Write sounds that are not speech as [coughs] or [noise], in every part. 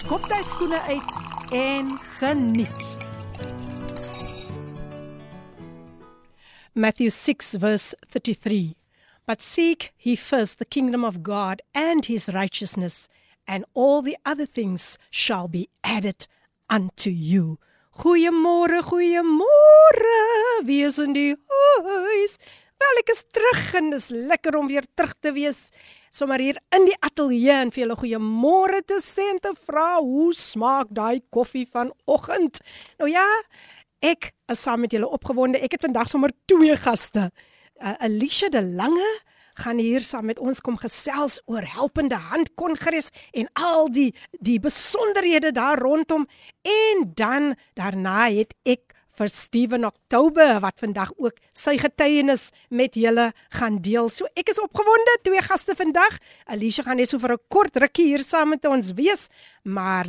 skop jy skoene uit en geniet. Matthew 6 verse 33. But seek ye first the kingdom of God and his righteousness, and all the other things shall be added unto you. Goeiemôre, goeiemôre. Wie is in die huis? Wel, ek is terug en dis lekker om weer terug te wees. Sommar hier in die ateljee en vir julle goeiemôre te sê en te vra hoe smaak daai koffie vanoggend. Nou ja, ek is saam met julle opgewonde. Ek het vandag sommer twee gaste. Uh, Alicia de Lange gaan hier saam met ons kom gesels oor helpende hand kongres en al die die besonderhede daar rondom en dan daarna het ek vir Steven Oktober wat vandag ook sy getuienis met julle gaan deel. So ek is opgewonde, twee gaste vandag. Alicia gaan net so vir 'n kort rukkie hier saam met ons wees, maar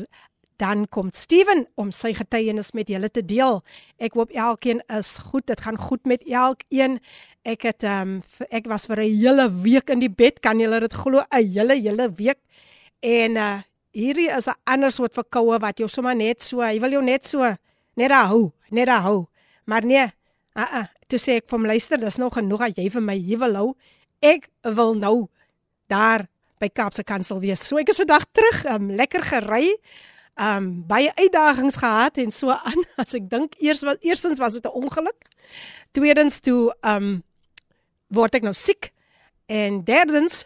dan kom Steven om sy getuienis met julle te deel. Ek hoop elkeen is goed. Dit gaan goed met elkeen. Ek het ehm um, ek was vir 'n hele week in die bed. Kan julle dit glo? 'n Hele hele week. En uh hierdie is 'n ander soort verkoue wat jou sommer net so, jy wil jou net so net hou, net hou. Maar nee, a uh, uh, toe sê ek vir hom luister, dis nog genoeg dat jy vir my hier wil hou. Ek wil nou daar by Kaapse Kansel wees. So ek is vandag terug, um, lekker gery. Um baie uitdagings gehad en so aan. [laughs] As ek dink eers was eerstens was dit 'n ongeluk. Tweedens toe um word ek nou siek en derdens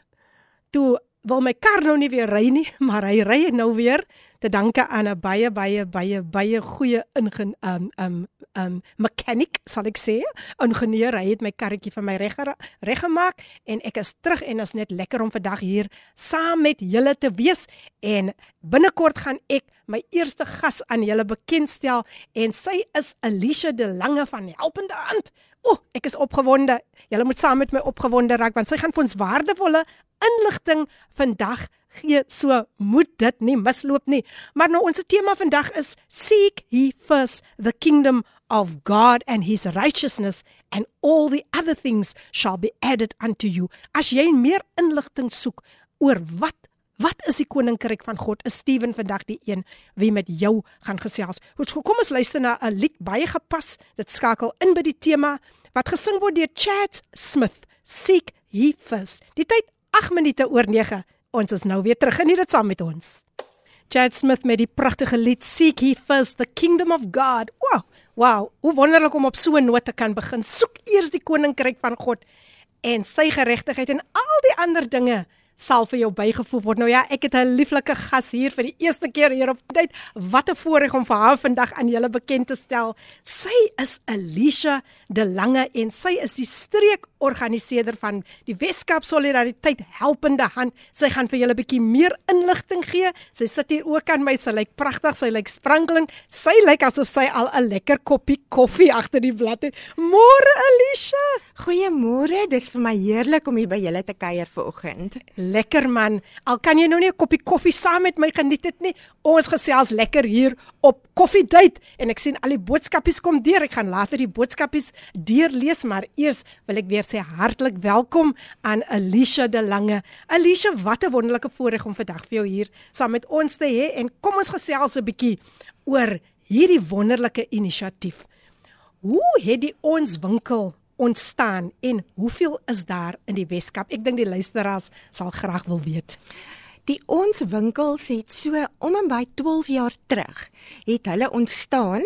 toe wil my kar nou nie weer ry nie, [laughs] maar hy ry nou weer te danke aan 'n baie baie baie baie goeie ingen um um um mechanic sal ek sê, ingenieur. Hy het my karretjie vir my reg reggemaak en ek is terug en is net lekker om vandag hier saam met julle te wees en binnekort gaan ek my eerste gas aan julle bekendstel en sy is Alicia de Lange van Helpende Hand. O, oh, ek is opgewonde. Julle moet saam met my opgewonde raak want sy gaan vir ons waardevolle inligting vandag gee. So moet dit nie misloop nie. Maar nou ons tema vandag is seek ye first the kingdom of God and his righteousness and all the other things shall be added unto you. As jy meer inligting soek oor wat Wat is die koninkryk van God? Is Steven vandag die een wie met jou gaan gesels? Kom ons luister na 'n lied baie gepas. Dit skakel in by die tema wat gesing word deur Chad Smith. Seek ye first. Die tyd 8 minute oor 9. Ons is nou weer terug en hier dit saam met ons. Chad Smith met die pragtige lied Seek Ye First the Kingdom of God. Wow, wow, hoe wonderlik om op so 'n noot te kan begin. Soek eers die koninkryk van God en sy geregtigheid en al die ander dinge sal vir jou bygevoeg word. Nou ja, ek het 'n lieflike gas hier vir die eerste keer hier op tyd. Wat 'n voorreg om vir haar vandag aan julle bekend te stel. Sy is Alicia De Lange en sy is die streekorganiseerder van die Weskaap Solidariteit Helpende Hand. Sy gaan vir julle 'n bietjie meer inligting gee. Sy sit hier ook aan my. Sy lyk pragtig. Sy lyk sprankelend. Sy lyk asof sy al 'n lekker koppie koffie agter [laughs] die blad het. Môre Alicia. Goeiemôre. Dis vir my heerlik om hier by julle te kuier vanoggend lekker man. Al kan jy nou nie 'n koppie koffie saam met my geniet dit nie. Ons gesels lekker hier op koffiedייט en ek sien al die boodskapies kom deur. Ek gaan later die boodskapies deurlees, maar eers wil ek weer sê hartlik welkom aan Alicia de Lange. Alicia, wat 'n wonderlike voorreg om vandag vir jou hier saam met ons te hê en kom ons gesels 'n bietjie oor hierdie wonderlike inisiatief. Hoe het die ons winkel ontstaan en hoeveel is daar in die Weskaap? Ek dink die luisteraars sal graag wil weet. Die ons winkels het so om en by 12 jaar terug het hulle ontstaan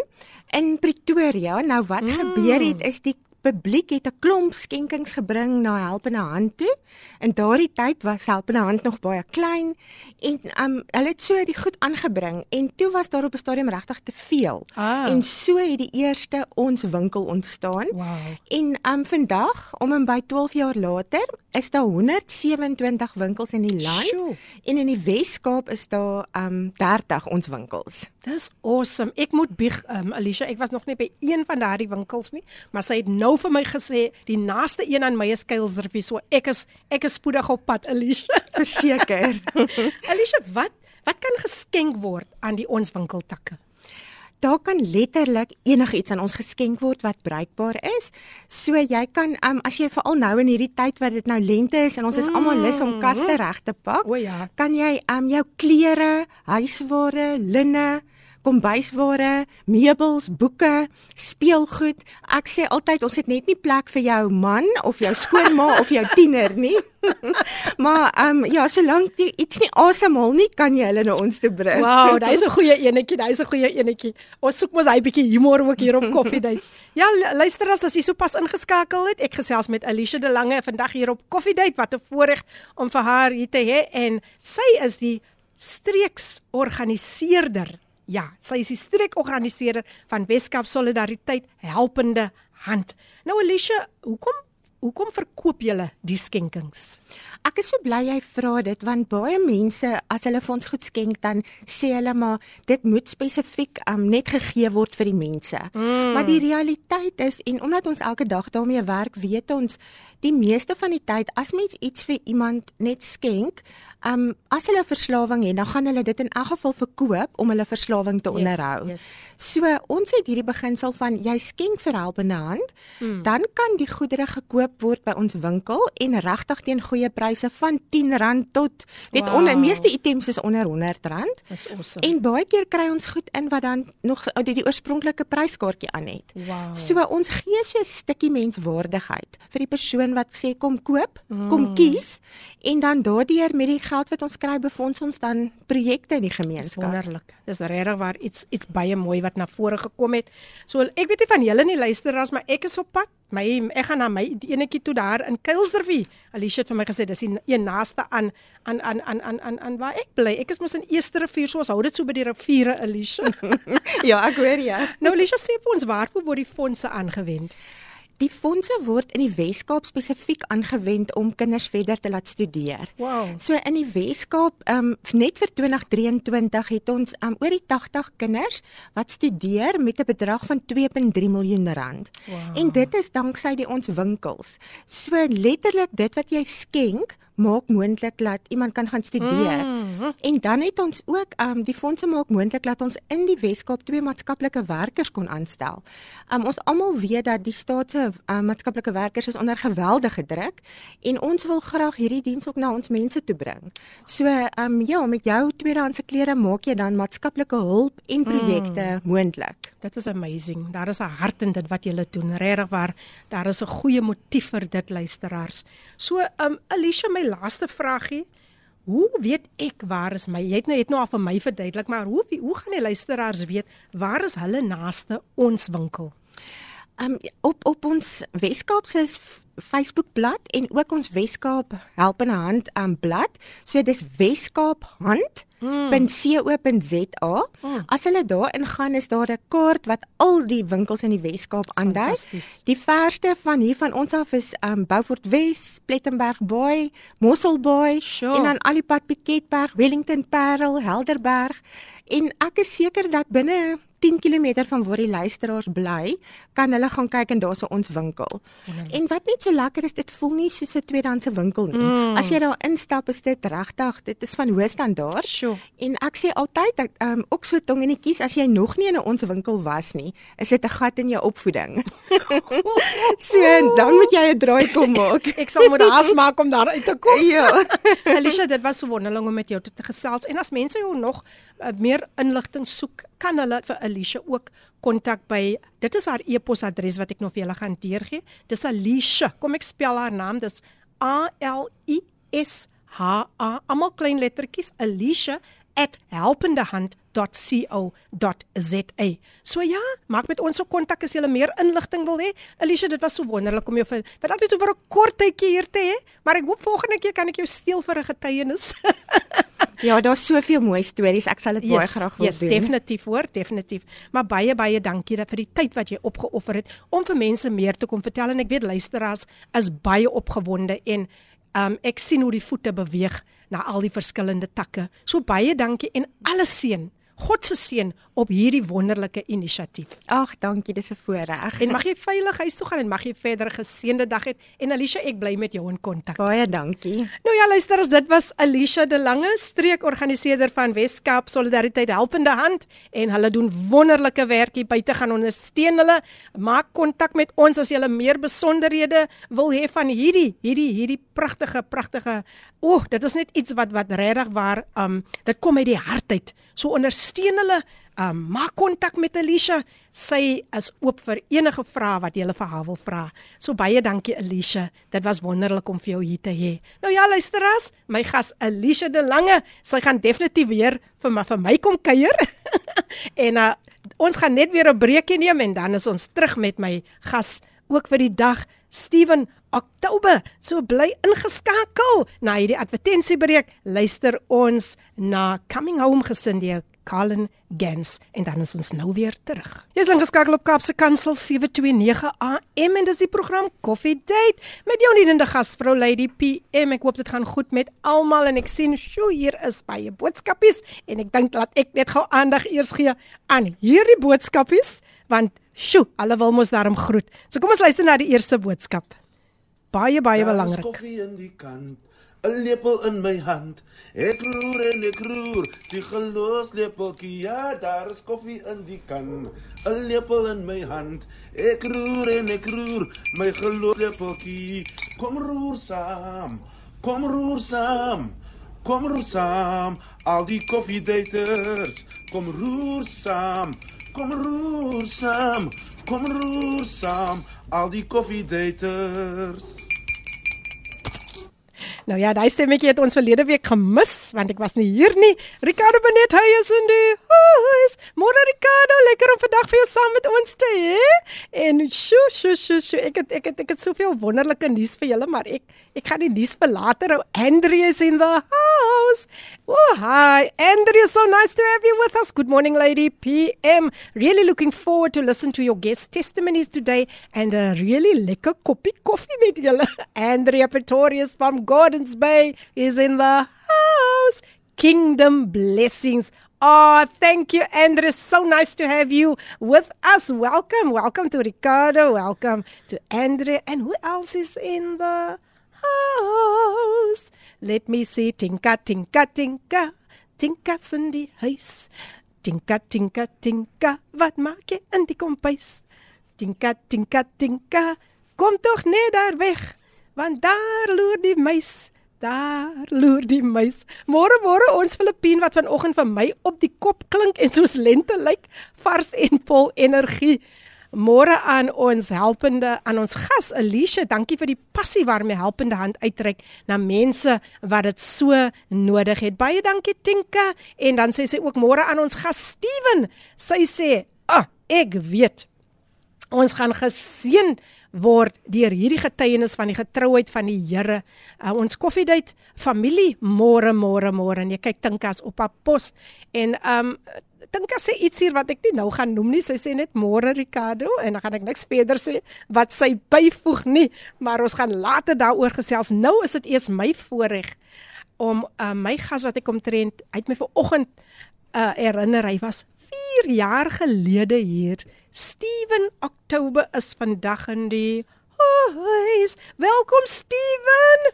in Pretoria. Nou wat mm. gebeur het is die publiek het 'n klomp skenkings gebring na Helpende Hand toe. In daardie tyd was Helpende Hand nog baie klein en um hulle het so die goed aangebring en toe was daar op 'n stadium regtig te veel. Ah. En so het die eerste ons winkel ontstaan. Wow. En um vandag, om en by 12 jaar later, is daar 127 winkels in die land Sjoe. en in die Wes-Kaap is daar um 30 ons winkels. Dis awesome. Ek moet bieg, um, Alicia, ek was nog nie by een van daardie winkels nie, maar sy het nou vir my gesê die naaste een aan my is Kuilsrivier, so ek is ek is spoedig op pad, Alicia. [laughs] Verseker. [laughs] Alicia, wat wat kan geskenk word aan die ons winkeltakke? Daar kan letterlik enigiets aan ons geskenk word wat bruikbaar is. So jy kan um, as jy veral nou in hierdie tyd wat dit nou lente is en ons is almal lus om kaste reg te pak, O ja. kan jy um, jou klere, huisware, linne, kombuisware, meubels, boeke, speelgoed. Ek sê altyd ons het net nie plek vir jou man of jou skoonma [laughs] of jou tiener nie. [laughs] maar ehm um, ja, solank jy iets nie asemhaal nie, kan jy hulle na ons toe bring. Wow, hy's [laughs] 'n goeie enetjie, hy's 'n goeie enetjie. Ons soek mos hy bietjie humor ook hier op Coffee Date. ja, luister as jy sopas ingeskakel het, ek gesels met Alicia De Lange vandag hier op Coffee Date. Wat 'n voorreg om vir haar hier te hê en sy is die streeksorganiseerder Ja, sy is die streekorganiseerder van Weskaap Solidariteit Helpende Hand. Nou Alicia, hoekom hoekom verkoop julle die skenkings? Ek is so bly jy vra dit want baie mense as hulle vir ons goed skenk dan sê hulle maar dit moet spesifiek um, net gegee word vir die mense. Mm. Maar die realiteit is en omdat ons elke dag daarmee werk, weet ons die meeste van die tyd as mens iets vir iemand net skenk, um, as hulle verslawing het, dan gaan hulle dit in elk geval verkoop om hulle verslawing te Yes, onderhou. yes. So ons het hierdie beginsel van jy skenk vir helpende hand, mm. dan kan die goedere gekoop word by ons winkel en regtig teen goeie pryse van R10 tot weet Wow. onder meeste items is onder R100. Dis awesome. En baie keer kry ons goed in wat dan nog uh, die, die oorspronklike pryskaartjie aan het. Wow. So ons gee so 'n stukkie menswaardigheid vir die persoon wat sê kom koop, mm. kom kies en dan daardeur met die geld wat ons kry befonds ons dan projekte in die Dis gemeenskap. wonderlik. Dis regtig waar iets iets baie mooi wat na vore gekom het. So ek weet nie van julle nie luisteraars, maar ek is op pad. My ek gaan na my die enetjie toe daar in Kuilsrivier. Alicia het vir my gesê dis die een naaste aan aan aan aan aan aan, aan waar ek bly. Ek is mos in Eerste Rivier, so ons hou dit so by die riviere, Alicia. [laughs] ja, ek hoor jy. nou Alicia sê vir ons waarvoor word die fondse aangewend? Die fondse word in die Wes-Kaap spesifiek aangewend om kinders verder te laat studeer. Wow. So in die Wes-Kaap, um, net vir 2023 het ons um, oor die 80 kinders wat studeer met 'n bedrag van 2.3 miljoen rand. Wow. En dit is danksy die ons winkels. So letterlik dit wat jy skenk maak moontlik dat iemand kan gaan studeer. Mhm. En dan het ons ook um die fondse maak moontlik dat ons in die Wes-Kaap twee maatskaplike werkers kon aanstel. Um ons almal weet dat die staat se um, maatskaplike werkers is onder geweldige druk en ons wil graag hierdie diens ook na ons mense toe bring. So um ja, met jou tweedehandse klere maak jy dan maatskaplike hulp en projekte mm. moontlik. Dit is amazing. Daar is 'n hart in dit wat jy doen. Regtig waar. Daar is 'n goeie motief vir dit luisteraars. So, um Alicia, my laaste vragie. Hoe weet ek waar is my? Jy het nou het nou al vir my verduidelik, maar hoe hoe gaan die luisteraars weet waar is hulle naaste ons winkel? Um op op ons Weskaap se Facebookblad en ook ons Weskaap Helpende Hand um blad. So dis Weskaap Hand .co.za. Mm. As hulle daarin gaan is daar 'n kaart wat al die winkels in die Weskaap aandui. Die verste van hier van ons af is um Beaufort Wes, Plettenberg Baai, Mosselbaai Sure. en dan al die pad Piketberg, Wellington Parel, Helderberg. En ek is seker dat binne 10 km van waar die luisteraars bly, kan hulle gaan kyk en daar's ons winkel. En wat net so lekker is, dit voel nie soos 'n tweedehandse winkel nie. Mm. As jy daar instap, is dit regtig, dit is van hoë standaard. Sjoe. En ek sê altyd dat um, ook so tongenetjies as jy nog nie in 'n ons winkel was nie, is dit 'n gat in jou opvoeding. [laughs] so dan moet jy 'n draai kom maak. [laughs] Ek sal moet haas maak om daar uit te kom. [laughs] ja. Alicia, dit was so wonderlik om met jou te, te gesels. En as mense jou nog uh, meer inligting soek, kan hulle vir Alicia ook kontak by dit is haar e-posadres wat ek nog vir julle gaan deurgee. Dis Alicia. Kom ek spel haar naam. Dis A L I S H A almal klein lettertjies Alicia @helpendehand.co.za www.rsg.co.za. So ja, maak met ons so kontak as jy meer inligting wil hê. Alicia, dit was so wonderlik om jou vir wat altyd so vir 'n kort tydjie hier te hê, maar ek hoop volgende keer kan ek jou steel vir 'n getuienis. [laughs] [laughs] ja, daar's soveel mooi stories. Ek sal dit yes, baie graag wil yes, doen. Ja, definitief hoor, definitief. Maar baie baie dankie dat vir die tyd wat jy opgeoffer het om vir mense meer te kom vertel en ek weet luisteraars is baie opgewonde en um, ek sien hoe die voete beweeg na al die verskillende takke. So baie dankie en alles seën. God se seën op hierdie wonderlike inisiatief. Ag, dankie, dis 'n voorreg. En mag jy veilig huis toe gaan en mag jy verder geseënde dag hê. En Alicia, ek bly met jou in kontak. Baie dankie. Nou ja, luister, dit was Alicia de Lange, streekorganiseerder van Weskaap Solidariteit Helpende Hand en hulle doen wonderlike werk hier buite gaan ondersteun hulle. Maak kontak met ons as jy meer besonderhede wil hê van hierdie hierdie hierdie pragtige pragtige O, oh, dit is net iets wat wat regtig waar um dit kom uit die hart uit. So ondersteun hulle um, maak kontak met Alicia. Sy is oop vir enige vrae wat jy vir haar wil vra. So baie dankie Alicia. Dit was wonderlik om vir jou hier te hê. Nou ja, luisteras, my gas Alicia de Lange, sy gaan definitief weer vir my vir my kom kuier. [laughs] en uh, ons gaan net weer 'n breekie neem en dan is ons terug met my gas ook vir die dag Steven Oktober. So bly ingeskakel na hierdie advertensiebreek. Luister ons na Coming Home gesin die Colin Gens en dan is ons nou weer terug. Jy's ingeskakel op Kapse Kansel 729 AM en dis die program Coffee Date met jou nuwe gasvrou Lady PM. Ek hoop dit gaan goed met almal en ek sien sjoe hier is baie boodskapies en ek dink laat ek net gou aandag eers gee aan hierdie boodskapies want sjoe, alle wil mos daarom groet. So kom ons luister na die eerste boodskap. Baie baie belangrik. Koffie in die kant 'n lepel in my hand. Ek roer en ek roer, die gelos lepeltjie. Ja, daar is koffie in die kan. 'n Lepel in my hand. Ek roer en ek roer, my gelos lepeltjie. Kom roer saam. Kom roer saam. Kom roer saam. Al die koffiedaters, kom roer saam. Kom roer saam. Kom roer saam. Al die koffiedaters. Nou ja, daai stemmetjie het ons verlede week gemis want ek was nie hier nie. Ricardo Benet hy is in die huis. Môre Ricardo, lekker om vandag vir jou saam met ons te hê. En sjo sjo sjo sjo, ek het ek het ek het soveel wonderlike nuus vir julle, maar ek ek gaan die nuus vir later hou. Andrea is in the house. Oh, hi. Andrea, so nice to have you with us. Good morning, lady PM. Really looking forward to listen to your guest testimonies today and a really lekker koppie koffie met julle. [laughs] Andrea Pretorius from God Gardens Bay is in the house. Kingdom blessings. Oh, thank you, Andres. So nice to have you with us. Welcome. Welcome to Ricardo. Welcome to Andre. And who else is in the house? Let me see. Tinka, tinka, tinka. Tinka, in die huis. Tinka, tinka, tinka. Wat maak jy in die kompuis? Tinka, tinka, tinka. Kom tog net daar weg want daar loer die muis. Daar loer die muis. Môre môre ons Filippien wat vanoggend vir my op die kop klink en soos lente lyk, vars en vol energie. Môre aan ons helpende aan ons gas Alicia, dankie vir die passie waarmee helpende hand uitreik na mense wat dit so nodig het. Baie dankie Tinka en dan sê sy ook môre aan ons gas Steven. Sy sê, "Ag, oh, ek weet ons gaan geseën word deur hierdie getuienis van die getrouheid van die Here. Uh, ons koffiedייט familie môre môre môre en jy kyk Tinkas op haar pos en um Tinka sê iets hier wat ek nie nou gaan noem nie. Sy sê net môre Ricardo en dan gaan ek niks verder sê wat sy byvoeg nie, maar ons gaan later daaroor gesels. Nou is dit eers my voorreg om uh, my gas wat ek omtrent uit my vanoggend uh, herinner hy was 4 jaar gelede hier. Steven Oktober is vandag in die huis. Welkom Steven.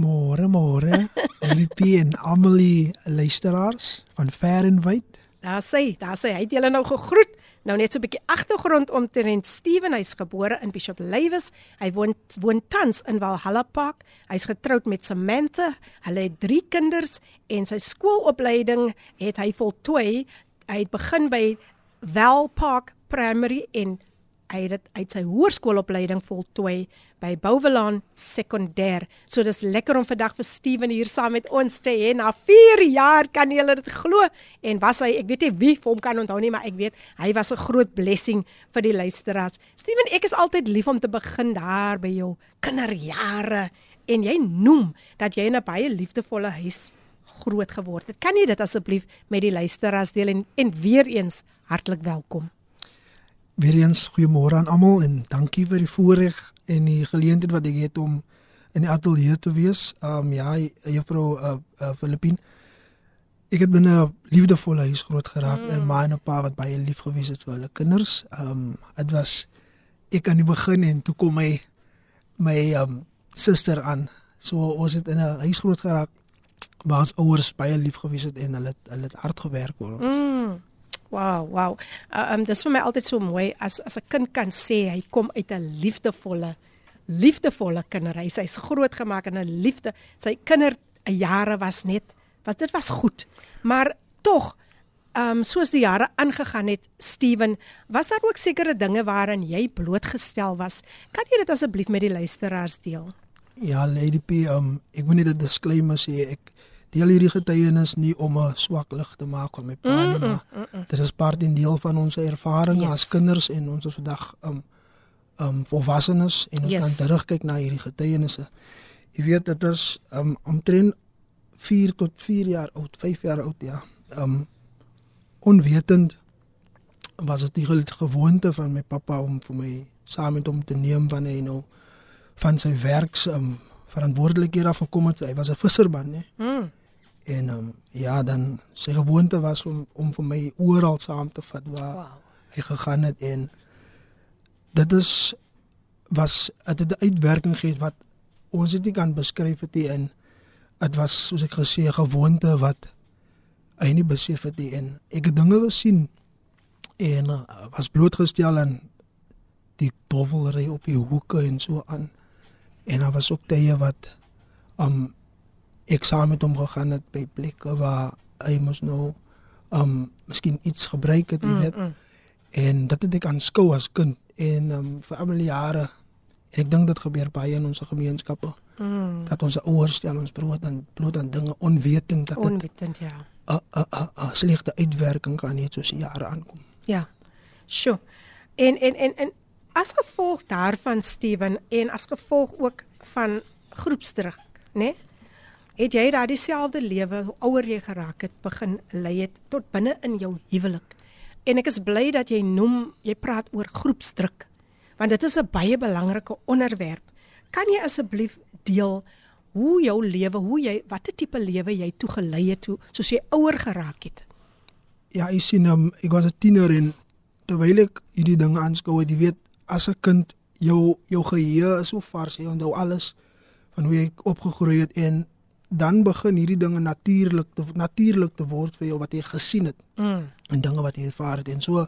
Môre môre. [laughs] Lippie en Amelie luisteraars van ver en wyd. Daar sê, daar sê hy het julle nou gegroet. Nou net so 'n bietjie agtergrond omtrent Steven, hy's gebore in Bishop Lywes. Hy woon woon tans in Valhalla Park. Hy's getroud met Samantha. Hulle het 3 kinders en sy skoolopleiding het hy voltooi hy het begin by Val Park Primary en Hy het uit sy hoërskoolopleiding voltooi by Bouwelaar Sekondêr. So dis lekker om vandag vir Steven hier saam met ons te hê. Na 4 jaar kan jy dit glo en was hy, ek weet nie wie vir hom kan onthou nie, maar ek weet hy was 'n groot blessing vir die luisteraars. Steven, ek is altyd lief om te begin daar by jou kinderjare en jy noem dat jy in 'n baie liefdevolle huis groot geword het. Kan jy dit asseblief met die luisteraars deel en en weer eens hartlik welkom. Weereens goeiemôre aan almal en dankie vir die voorreg en die geleentheid wat ek het om in die ateljee te wees. Um ja, juffrou uh, uh Filippin. Ek het binne 'n liefdevolle huis groot geraak mm. en my en 'n pa wat baie lief gewees het vir hulle kinders. Um dit was ek aan die begin en toe kom my my um suster aan. So ons het in 'n huis groot geraak waar ons ouers baie lief gewees het en hulle hulle het hard gewerk vir ons. Mm. Wow, wow. Uh, um dis vir my altyd so mooi as as 'n kind kan sê hy kom uit 'n liefdevolle liefdevolle kinderhuis. Hy's grootgemaak in 'n liefde. Sy kinderjare was net was dit was goed. Maar tog Um soos die jare aangegaan het, Steven, was daar ook sekere dinge waaraan jy blootgestel was? Kan jy dit asseblief met die luisteraars deel? Ja, Lady P, um ek moet net 'n disclaimer sê. Ek deel hierdie getuienis nie om 'n swak lig te maak van my pa nie, maar mm, mm, mm. dit is part en deel van ons ervaring yes. as kinders en ons is vandag um um volwassenes en ons yes. kan terugkyk na hierdie getuienisse. Jy weet dit is um omtrent 4 tot 4 jaar oud, 5 jaar oud ja. Um onwetend was dit die gewoonte van my pappa om vir my saam met hom te neem wanneer hy nou van sy werks um verantwoordelikhede afgekom het. Hy was 'n visserman, né? Mm. En um, ja, dan sy gewoonte was om om vir my oral saam te vat waar wow. hy gegaan het en dit is was dit 'n uitwerking gehad wat ons dit nie kan beskryf het nie en dit was soos ek gesê 'n gewoonte wat hy nie besef het nie en ek het dinge gesien en uh, was blootgestel aan die dovelry op die hoeke en so aan en daar was ook tye wat um ek saam met hom gegaan het by plekke waar hy mos nou um miskien iets gebruik het, jy mm, weet. Mm, mm. En dit het ek aanskou as kind en um vir al die jare en ek dink dit gebeur baie in ons gemeenskappe. Mm. Dat ons ouers stel ons brood en bloot aan dinge onwetend dat dit onwetend ja. 'n 'n 'n slegte uitwerking kan hê soos jare aankom. Ja. Sjoe. En en en en as gevolg daarvan Steven en as gevolg ook van groepsdruk, né? Nee? het jy daai dieselfde lewe hoe ouer jy geraak het begin lei het tot binne in jou huwelik. En ek is bly dat jy noem jy praat oor groepsdruk want dit is 'n baie belangrike onderwerp. Kan jy asseblief deel hoe jou lewe, hoe jy watter tipe lewe jy toegelei het toe soos jy ouer geraak het? Ja, ek sien um, ek was 'n tiener en terwyl ek hierdie dinge aanskou, jy weet, as 'n kind jou jou geheue is so vars, jy onthou alles van hoe jy opgegroei het en dan begin hierdie dinge natuurlik te natuurlik te word vir jou wat jy gesien het. Mm. En dinge wat jy ervaar het en so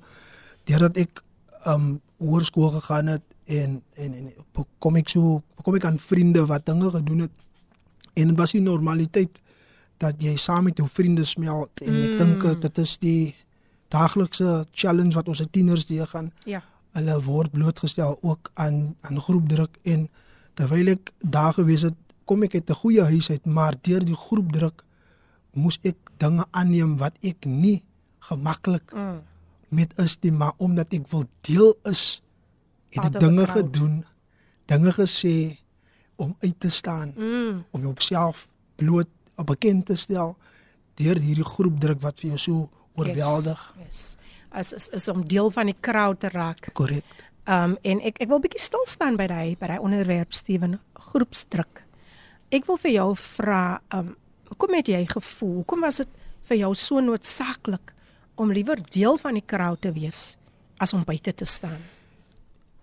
deurdat ek um hoërskool gegaan het en en en kom ek so kom ek aan vriende wat dinge gedoen het en dit was die normaliteit dat jy saam met jou vriende smelt en mm. ek dink dit is die daaglikse challenge wat ons tieners die gaan. Ja. Hulle word blootgestel ook aan aan groepdruk en terwyl ek daar gewees het kom ek uit 'n goeie huis uit, maar deur die groepdruk moes ek dinge aanneem wat ek nie gemaklik mm. met is nie, maar omdat ek wil deel is, het ek dinge gedoen, dinge gesê om uit te staan, mm. om jouself bloot op bekend te stel deur hierdie groepdruk wat vir jou so oorweldig. Yes, yes. As is, is om deel van die crowd te raak. Korrek. Um en ek ek wil bietjie stil staan by daai by daai onderwerp Steven groepsdruk. Ek wil vir jou vra, um, hoekom het jy gevoel? Hoekom was dit vir jou so noodsaaklik om liewer deel van die crowd te wees as om buite te staan?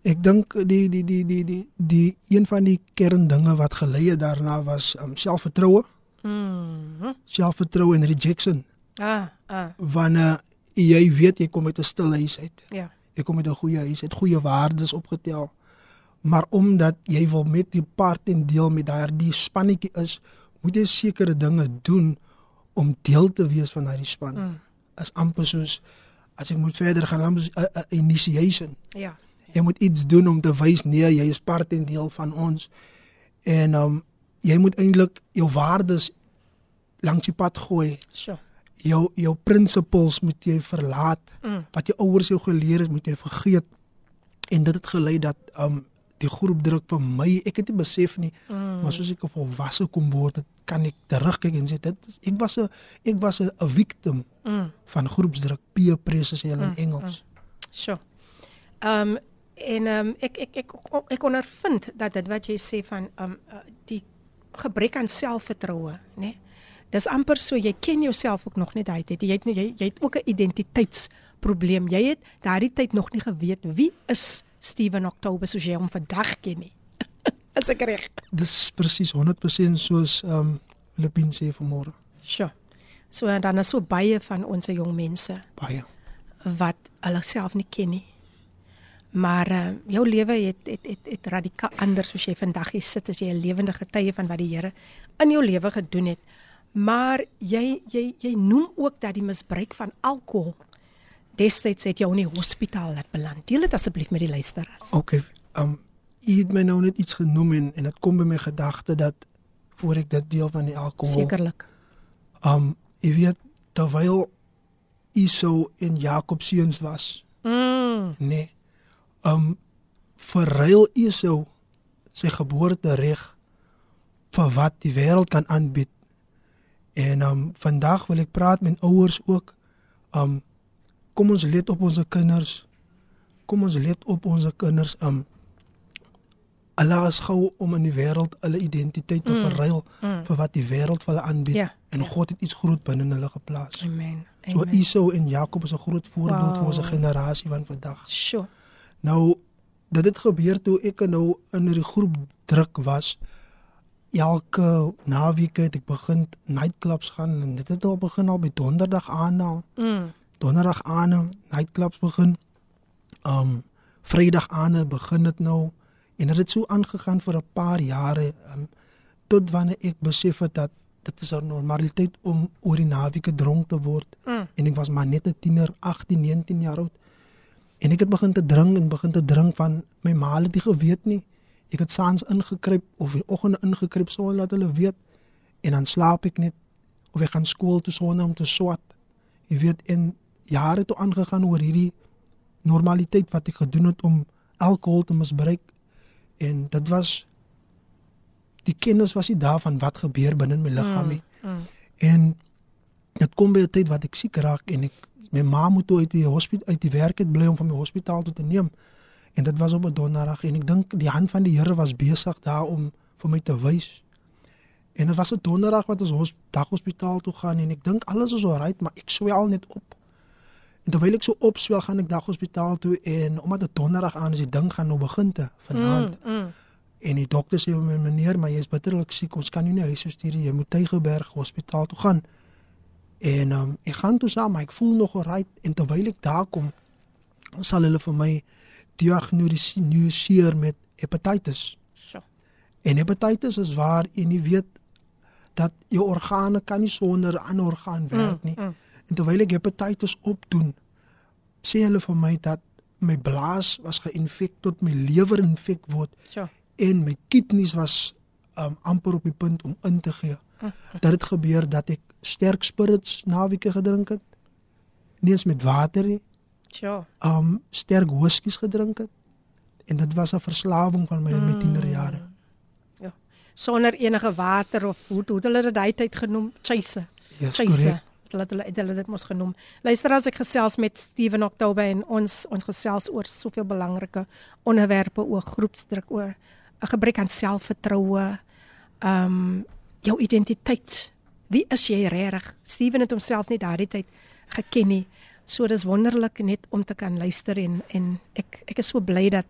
Ek dink die die die die die die een van die kerndinge wat gelei het daarna was um, selfvertroue. Mhm. Selfvertroue en rejection. Ah, ah. Wanneer jy weet jy kom uit 'n stil huis uit. Ja. Jy kom uit 'n goeie huis, het goeie waardes opgetel maar omdat jy wil met die part en deel met daardie spannetjie is, moet jy sekere dinge doen om deel te wees van daardie span. Mm. As amper soos as ek moet verder gaan, dan 'n initiation. Ja. Jy moet iets doen om te wys nee, jy is part en deel van ons. En um jy moet eintlik jou waardes langs die pad gooi. So. Jou jou principles moet jy verlaat. Mm. Wat jou ouers jou geleer het, moet jy vergeet. En dit het gelei dat um die groepdruk vir my, ek het nie besef nie, mm. maar soos ek volwasse kom word, het, kan ek terugkyk en sê dit is ek was 'n ek was 'n 'n victim Mm. van groepsdruk, peer pressure sê hulle in Engels. So. Ehm um, en um, ek ek ek ek, ek ondervind dat dit wat jy sê van um, uh, die gebrek aan selfvertroue, né? Nee? Dis amper so jy ken jouself ook nog nie daai tyd. Jy het jy, jy het ook 'n identiteitsprobleem. Jy het daardie tyd nog nie geweet wie is Steven October soos jy hom vandag ken nie. [laughs] is ek reg? Dis presies 100% soos ehm um, Filippin sê vanmôre. So. So en dan is so baie van ons jong mense Baie. wat hulle self nie ken nie. Maar uh, jou lewe het het het, het radikaal anders soos jy vandag hier sit as jy 'n lewende getuie van wat die Here in jou lewe gedoen het. Maar jy jy jy noem ook dat die misbruik van alkohol destyds het jou in die hospitaal laat beland. Deel dit asseblief met die luisteraars. Okay. Um, jy het my nou net iets genoem en en dit kom by my gedagte dat voor ek dit deel van die alkohol. Sekerlik. Um, jy weet terwyl Esau en Jakob seuns was, Mm. nee. Um, verruil Esau sy geboortereg vir wat die wêreld kan aanbied. En um, vandag wil ek praat met ouers ook. Um, kom ons let op ons kinders. Kom ons let op ons kinders. Um, Allah is gou om in die wêreld hulle identiteit te Mm, verruil mm. vir wat die wêreld vir hulle aanbied. Ja, en ja. God het iets groot binne hulle geplaas. Amen. So Amen. Esau en Jakob is 'n groot voorbeeld vir ons Wow. generasie van vandag. Sjoe. Nou dit het gebeur toe ek nou in die groep druk was. Elke naweek het ek begin nightclubs gaan en dit het al begin al by donderdag aan al. Mm. Donderdag aan nightclubs begin. Um Vrydag aan begin dit nou en dit het so aangegaan vir 'n paar jare um, tot wanneer ek besef het dat dit is 'n normaliteit om oor die naweke dronk te word Mm. en ek was maar net 'n tiener 18 19 jaar oud en ek het begin te drink en begin te drink van my ma het nie geweet nie ek het saans ingekruip of in die oggende ingekruip sonder dat hulle weet en dan slaap ek net of ek gaan skool toe sonder om te swat. Jy weet en jare toe aangegaan oor hierdie normaliteit wat ek gedoen het om alkohol te misbruik en dit was die kennis was nie daarvan wat gebeur binne my liggaam nie. Mm. en dit kom by 'n tyd wat ek siek raak en ek my ma moet toe uit die hospitaal uit die werk het bly om van my hospitaal toe te neem en dit was op 'n donderdag en ek dink die hand van die Here was besig daar om vir my te wys en dit was 'n donderdag wat ons hos, daghospitaal toe gaan en ek dink alles is alright maar ek swel net op en terwyl ek so opswel gaan ek daghospitaal toe en omdat dit donderdag aan is die ding gaan nou begin te vanaand Mm. Mm. En die dokter sê vir my meneer, maar jy is bitterlik siek. Ons kan jou nie huis toe stuur nie. Jy moet Tygerberg Hospitaal toe gaan. En um, ek gaan toe saam, maar ek voel nog alright en terwyl ek daar kom, sal hulle vir my diagnoseer met hepatitis. So. En hepatitis is waar jy nie weet dat jou organe kan nie sonder 'n ander orgaan werk nie. mm. En terwyl ek hepatitis opdoen, sê hulle vir my dat my blaas was geïnfek tot my lewer infek word So. en my kidneys was um, amper op die punt om in te gee. [laughs] Dat dit gebeur dat ek sterk spirits naweke gedrink het. Nie eens met water nie. So. Um sterk whiskies gedrink het. En dit was 'n verslawing van my in my tienerjare. Ja. Sonder enige water of hoe hoe hulle dit daai tyd genoem? Chase. Ja, Chase. Hulle hulle hulle dit mos genoem. Luister as ek gesels met Steven October en ons ons gesels oor soveel belangrike onderwerpe oor groepsdruk oor 'n gebrek aan selfvertroue. Um jou identiteit. Wie is jy regtig? Steven het homself nie daardie tyd geken nie. So dis wonderlik net om te kan luister en en ek ek is so bly dat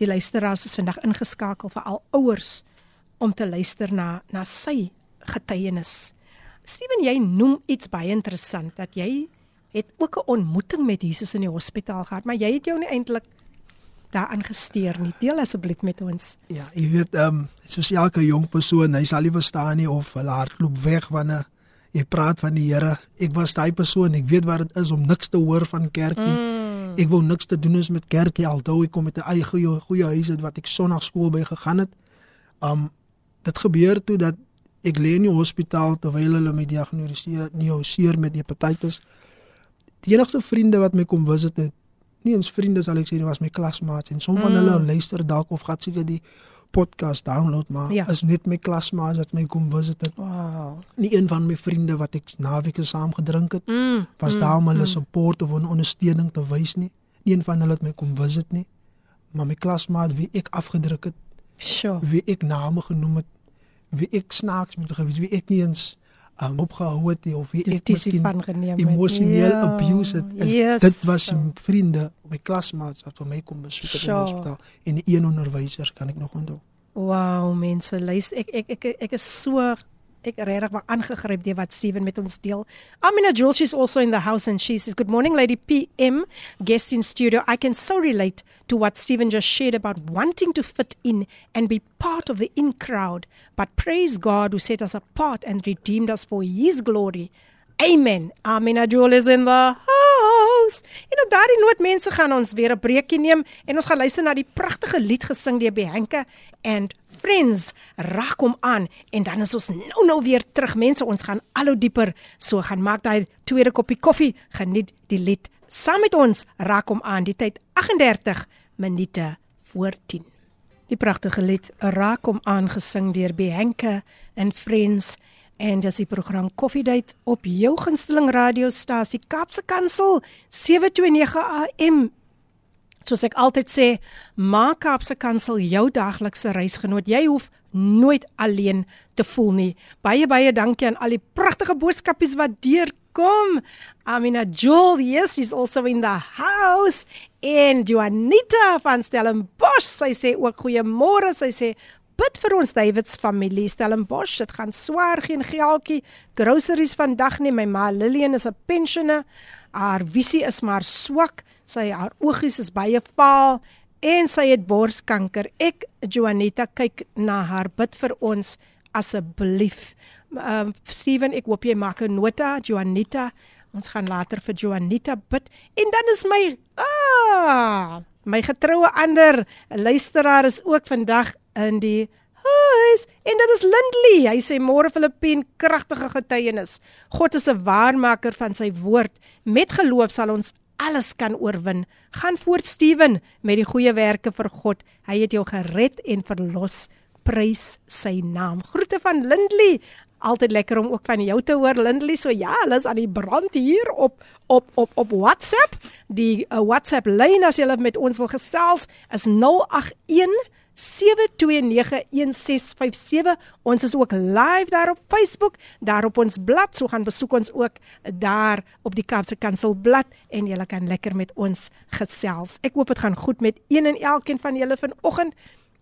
die luisteraars is vandag ingeskakel vir al ouers om te luister na na sy getuienis. Steven, jy noem iets baie interessant dat jy het ook 'n ontmoeting met Jesus in die hospitaal gehad, maar jy het jou nie eintlik daaraan gesteer nie. Deel asseblief met ons. Ja, jy weet ehm um, soos elke jong persoon, hy sal nie verstaan nie of hulle hardloop weg wanneer jy praat van die Here. Ek was daai persoon, ek weet wat dit is om niks te hoor van kerk nie. Mm. Ek wou niks te doen is met kerkie alhoewel ek kom met 'n eie goeie goeie huis het wat ek sonnaarskool by gegaan het. Um dit gebeur toe dat ek lê in die hospitaal terwyl hulle my diagnoseer met hepatitis. Die enigste vriende wat my kom visit het, nie eens vriende sal ek sê, dit was my klasmaats en som van mm. hulle luister dalk of gaan seker die podcast download maar ja. is net my klasmaats wat my kom visit het. Wow. Nie een van my vriende wat ek naweke saam gedrink het Mm. was mm, daar om hulle mm. support of 'n ondersteuning te wys nie. Nie een van hulle het my kom visit nie. Maar my klasmaat wie ek afgedruk het, Sure. wie ek name genoem het, wie ek snaaks met gewees, wie ek nie eens um, opgehou het of wie ek miskien emosioneel Ja, abuse het. Is, yes. Dit was my vriende, my klasmaats wat vir my kom besoek het in Sure. die hospitaal en een onderwyser kan ek nog onthou. Wow, mense, luister, ek ek ek ek is so ek regtig maar aangegryp deur wat Steven met ons deel. Amina Jules she's also in the house and she says good morning lady PM guest in studio. I can so relate to what Steven just shared about wanting to fit in and be part of the in crowd, but praise God who set us apart and redeemed us for his glory. Amen. Amina Joel is in the house. En op daardie noot mense gaan ons weer 'n breekie neem en ons gaan luister na die pragtige lied gesing deur Bianca and Friends. Raak hom aan en dan is ons nou nou weer terug mense. Ons gaan al hoe dieper. So gaan maak daai tweede koppie koffie. Geniet die lied saam met ons. Raak hom aan. Die tyd 38 minute voor 10. Die pragtige lied Raak hom aan gesing deur Bianca and Friends en dis die program Koffiedייט op jou gunsteling radiostasie Kaapse Kansel 729 AM. Soos ek altyd sê, maak Kaapse Kansel jou daglikse reisgenoot. Jy hoef nooit alleen te voel nie. Baie baie dankie aan al die pragtige boodskapies wat deurkom. Amina Joel, yes, she's also in the house. En Juanita van Stellenbosch, sy sê ook goeiemôre. Sy sê bid vir ons Davids familie Stellenbosch. Dit gaan swaar geen geldjie. Groceries vandag nie. My ma Lillian is 'n pensioner. Haar visie is maar swak. Sy haar oogies is baie vaal en sy het borskanker. Ek Juanita kyk na haar bid vir ons asseblief. Ehm uh, Steven, ek hoop jy maak 'n nota Juanita. Ons gaan later vir Juanita bid en dan is my ah my getroue ander luisteraar is ook vandag in die huis en dit is Lindley. Hy sê môre Filippien kragtige getuienis. God is 'n waarmaker van sy woord. Met geloof sal ons alles kan oorwin. Gaan voort Steven met die goeie werke vir God. Hy het jou gered en verlos. Prys sy naam. Groete van Lindley. Altyd lekker om ook van jou te hoor Lindley. So ja, hulle is aan die brand hier op op op op WhatsApp. Die uh, WhatsApp lyn as jy met ons wil gesels is 081 7291657 ons is ook live daar op Facebook. Daar op ons blad. So gaan besoek ons ook daar op die Kaapse Kansel blad en julle kan lekker met ons gesels. Ek hoop dit gaan goed met een en elkeen van julle vanoggend.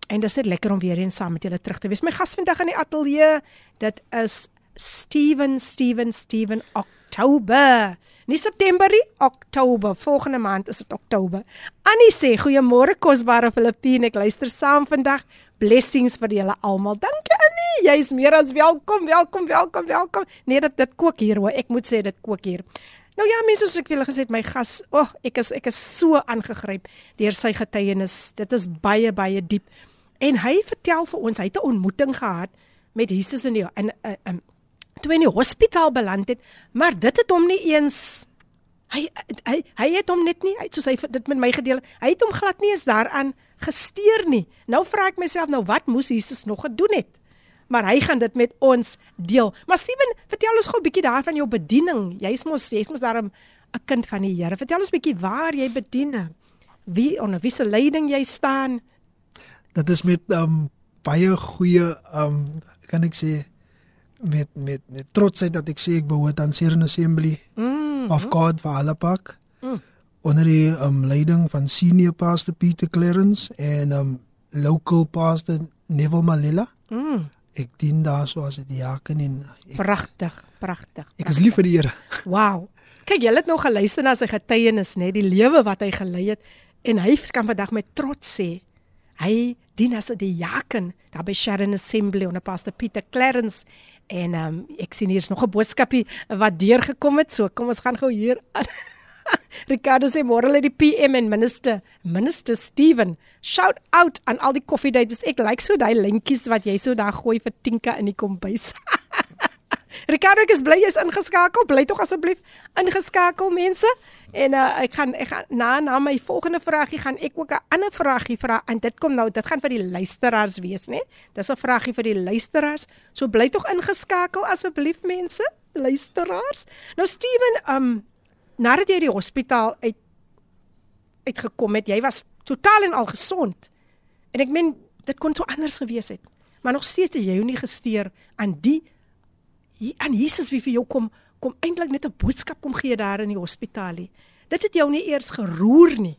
En dit is net lekker om weer eens saam met julle terug te wees. My gas vandag in die ateljee dit is Steven Steven Steven Oktober Nie September nie, Oktober. Volgende maand is dit Oktober. Annie sê goeiemôre kosbare Filippine. Ek luister saam vandag. Blessings vir julle almal. Dankie Annie. Jy's meer as welkom. Welkom, welkom, welkom. Nee, dit dit kook hier hoor. Ek moet sê dit kook hier. Nou ja, mense soos ek vir julle gesê het, my gas, o, oh, ek is ek is so aangegryp deur sy getuienis. Dit is baie baie diep. En hy vertel vir ons, hy het 'n ontmoeting gehad met Jesus in die in 'n uh, uh, toe in die hospitaal beland het, maar dit het hom nie eens hy hy hy het hom net nie uit soos hy dit met my gedeel. Hy het hom glad nie eens daaraan gesteer nie. Nou vra ek myself nou wat moes Jesus nog gedoen het? Maar hy gaan dit met ons deel. Maar Steven, vertel ons gou 'n bietjie daarvan jou bediening. Jy's mos jy's mos daarom 'n kind van die Here. Vertel ons 'n bietjie waar jy bedien. Wie onder wie se leiding jy staan? Dit is met um baie goeie um kan ek sê met met met trotsheid dat ek sê ek behoort aan Serene Assembly Mm. of God vir alle pak. Mm. Onder die um, leiding van senior pastor Pieter Clarence en um local pastor Neville Malila. Mm. Ek dien daar so as 'n diaken en ek, Pragtig, pragtig. ek is lief vir die Here. Wow. Kyk, jy het nou geluister na sy getuienis, nê, die lewe wat hy gelei het en hy kan vandag met trots sê hy dien as 'n diaken daar by Sharon Assembly onder Pastor Pieter Clarence en um, ek sien hier's nog 'n boodskapie wat deurgekom het, so kom ons gaan gou hier aan. [laughs] Ricardo sê môre lê die PM en minister, minister Steven. Shout out aan al die koffiedaters. Ek like so daai lintjies wat jy so daar gooi vir Tinka in die kombuis. [laughs] Ricardo, ek is bly jy's ingeskakel. Bly tog asseblief ingeskakel mense. En uh, ek gaan ek gaan na na my volgende vragie gaan ek ook 'n ander vragie vra en dit kom nou dit gaan vir die luisteraars wees, né? Dis 'n vragie vir die luisteraars. So bly tog ingeskakel asseblief mense, luisteraars. Nou Steven, um nadat jy die hospitaal uit uitgekom het, jy was totaal en al gesond. En ek meen dit kon so anders gewees het. Maar nog steeds het jy jou nie gesteer aan die aan Jesus wie vir jou kom kom eintlik net 'n boodskap kom gee daar in die hospitaal. Dit het jou nie eers geroer nie.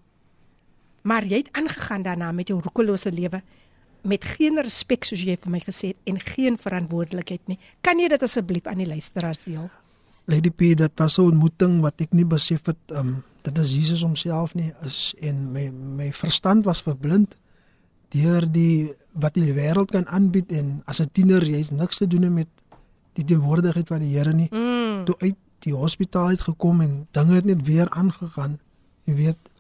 Maar jy het aangegaan daarna met jou roekelose lewe met geen respek soos jy vir my gesê het en geen verantwoordelikheid nie. Kan jy dit asseblief aan die luisteraars deel? Lady P, dit was 'n ontmoeting wat ek nie besef het um dit is Jesus homself nie is en my my verstand was verblind deur die wat die wêreld kan aanbied en as 'n tiener jy's niks te doen met die teenwoordigheid van die Here nie. Mm. Toe uit die hospitaal het gekom en dinge het net weer aangegaan. Jy weet,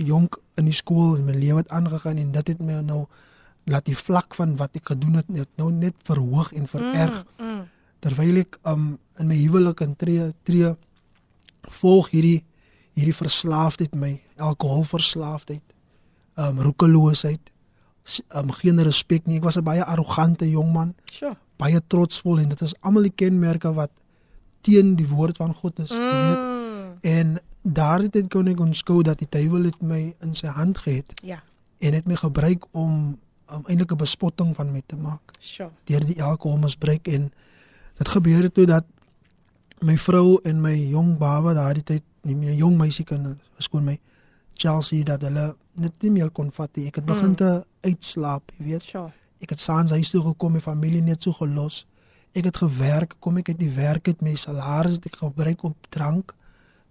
jonk in die skool en my lewe het aangegaan en dit het my nou laat die vlak van wat ek gedoen het net nou net verhoog en vererg. Mm. Mm. Terwyl ek um, in my huwelik en tree tree volg hierdie hierdie verslaafdheid my alkoholverslaafdheid, um roekeloosheid, um geen respek nie. Ek was 'n baie arrogante jong man. Sure baie trotsvol en dit is almal die kenmerke wat teen die woord van God is, mm. weet. En daardie tyd kon ek onskou dat die duiwel het my in sy hand gehad. Ja. En het my gebruik om om eintlik 'n bespotting van my te maak. Sure. Deur die alkohol misbruik en dit gebeur het toe dat my vrou en my jong baba daardie tyd nie meer jong meisie kan skoon my Chelsea dat hulle net nie meer kon vat nie. Ek het begin mm. te uitslaap, jy weet. Sure. Ek het saans huis toe gekom, my familie net so gelos. Ek het gewerk, kom ek uit die werk het my salaris ek gebruik op drank,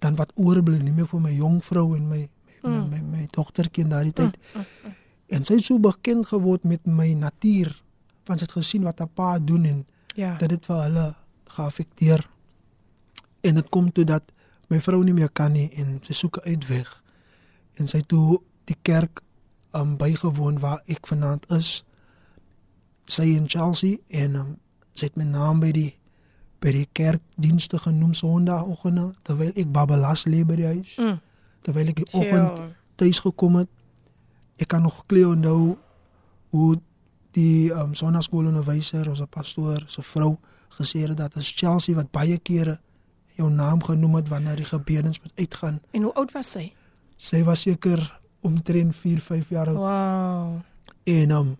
dan wat oorbly nie meer vir my jong vrou en my my mm. my, my, my dogtertjie in daardie tyd. Mm, mm, mm. En sy het so bekend geword met my natuur, want sy het gesien wat haar pa doen en ja. dit het vir hulle geaffekteer. En dit kom toe dat my vrou nie meer kan nie en sy soek 'n uitweg. En sy toe die kerk um, bygewoon waar ek vanaand is sy in Chelsea en um, sy het my naam by die by die kerkdienste genoem Sondagoggend terwyl ek babelas lê by die huis. Mm. Terwyl ek die oggend tuis gekom het. Ek kan nog kleer onthou hoe die um, sonnaskoolonderwyser of 'n pastoor se vrou gesê het dat as Chelsea wat baie kere jou naam genoem het wanneer die gebedens moet uitgaan. En hoe oud was sy? Sy was seker omtrent 4, 5 jaar oud. Wow. En um